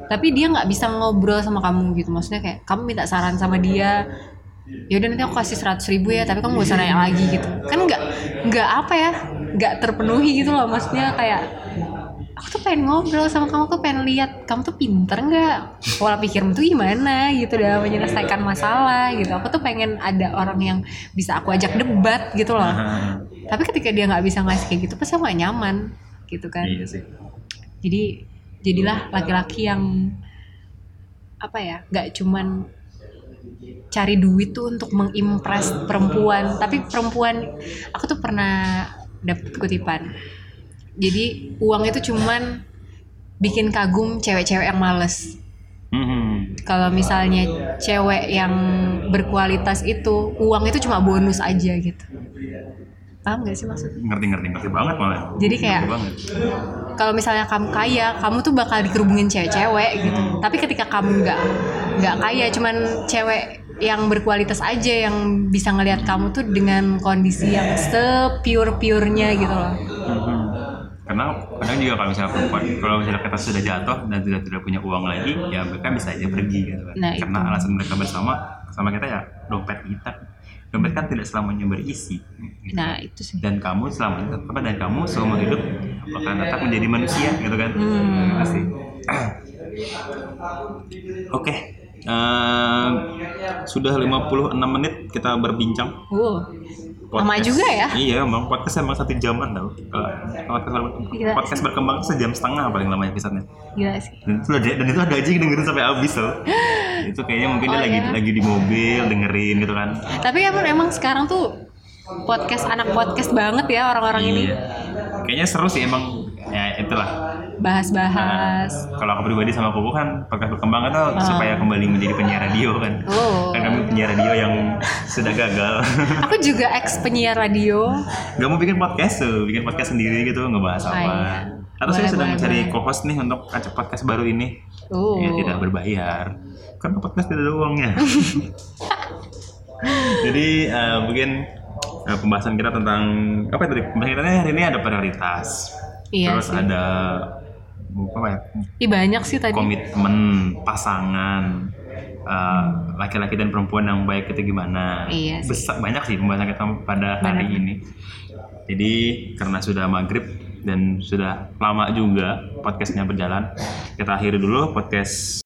tapi dia nggak bisa ngobrol sama kamu gitu maksudnya kayak kamu minta saran sama dia ya udah nanti aku kasih seratus ribu ya tapi kamu gak usah nanya lagi gitu kan nggak nggak apa ya nggak terpenuhi gitu loh maksudnya kayak aku tuh pengen ngobrol sama kamu tuh pengen lihat kamu tuh pinter nggak? Pola pikirmu tuh gimana? Gitu dalam menyelesaikan masalah gitu. Aku tuh pengen ada orang yang bisa aku ajak debat gitu loh. Tapi ketika dia nggak bisa ngasih kayak gitu pasti aku gak nyaman gitu kan. Iya sih. jadi jadilah laki-laki yang apa ya nggak cuman cari duit tuh untuk mengimpress perempuan. Tapi perempuan aku tuh pernah dapet kutipan jadi uang itu cuman bikin kagum cewek-cewek yang males Mhm. kalau misalnya cewek yang berkualitas itu uang itu cuma bonus aja gitu paham gak sih maksudnya Ngerti ngerti ngerti banget malah. Jadi kayak- kalau misalnya kamu kaya, kamu tuh bakal dikerubungin cewek-cewek gitu. Tapi ketika kamu nggak nggak kaya, cuman cewek yang berkualitas aja yang bisa ngelihat kamu tuh dengan kondisi yang sepure-purenya gitu loh. Mhm. Karena kadang juga kalau misalnya perempuan, kalau misalnya kita sudah jatuh dan sudah tidak punya uang lagi, ya mereka bisa aja pergi gitu kan. Nah, Karena itu. alasan mereka bersama sama kita ya dompet kita. Dompet kan tidak selamanya berisi. gitu. Nah itu sih. Dan kamu selamanya apa dan kamu seumur hidup akan tetap menjadi manusia gitu kan. Hmm. Pasti. Oke. Eh, sudah 56 menit kita berbincang. Wow, lama juga ya. Iya, emang podcast emang satu jaman tau. Kalau podcast, podcast berkembang tuh sejam setengah paling lama episodenya. Gila sih. Dan itu ada dan itu ada aja yang dengerin sampai habis tau. itu kayaknya mungkin dia Oh, lagi iya. lagi di mobil dengerin gitu kan. Tapi emang emang sekarang tuh podcast anak podcast banget ya orang-orang ini Iya. Kayaknya seru sih emang. Ya itulah. Bahas-bahas. Kalau aku pribadi sama Kuku kan podcast berkembang itu supaya kembali menjadi penyiar radio kan. Oh. Kan kami penyiar radio yang sudah gagal. Aku juga ex penyiar radio. Gak mau bikin podcast tuh, bikin podcast sendiri gitu ngebahas apa. iya. Atau saya sedang mencari co-host nih untuk acak podcast baru ini. Oh. Ya tidak berbayar. Karena podcast tidak ada uangnya. Jadi eh, mungkin eh, pembahasan kita tentang apa tadi? Pembahasan kita hari ini ada prioritas. Iya Terus sih. ada apa ya? Ih banyak sih tadi. Komitmen pasangan eh, laki-laki dan perempuan yang baik itu gimana? Iya sih. Besar banyak sih pembahasan kita pada hari Banyak. ini. Jadi karena sudah maghrib dan sudah lama juga podcastnya berjalan, kita akhiri dulu podcast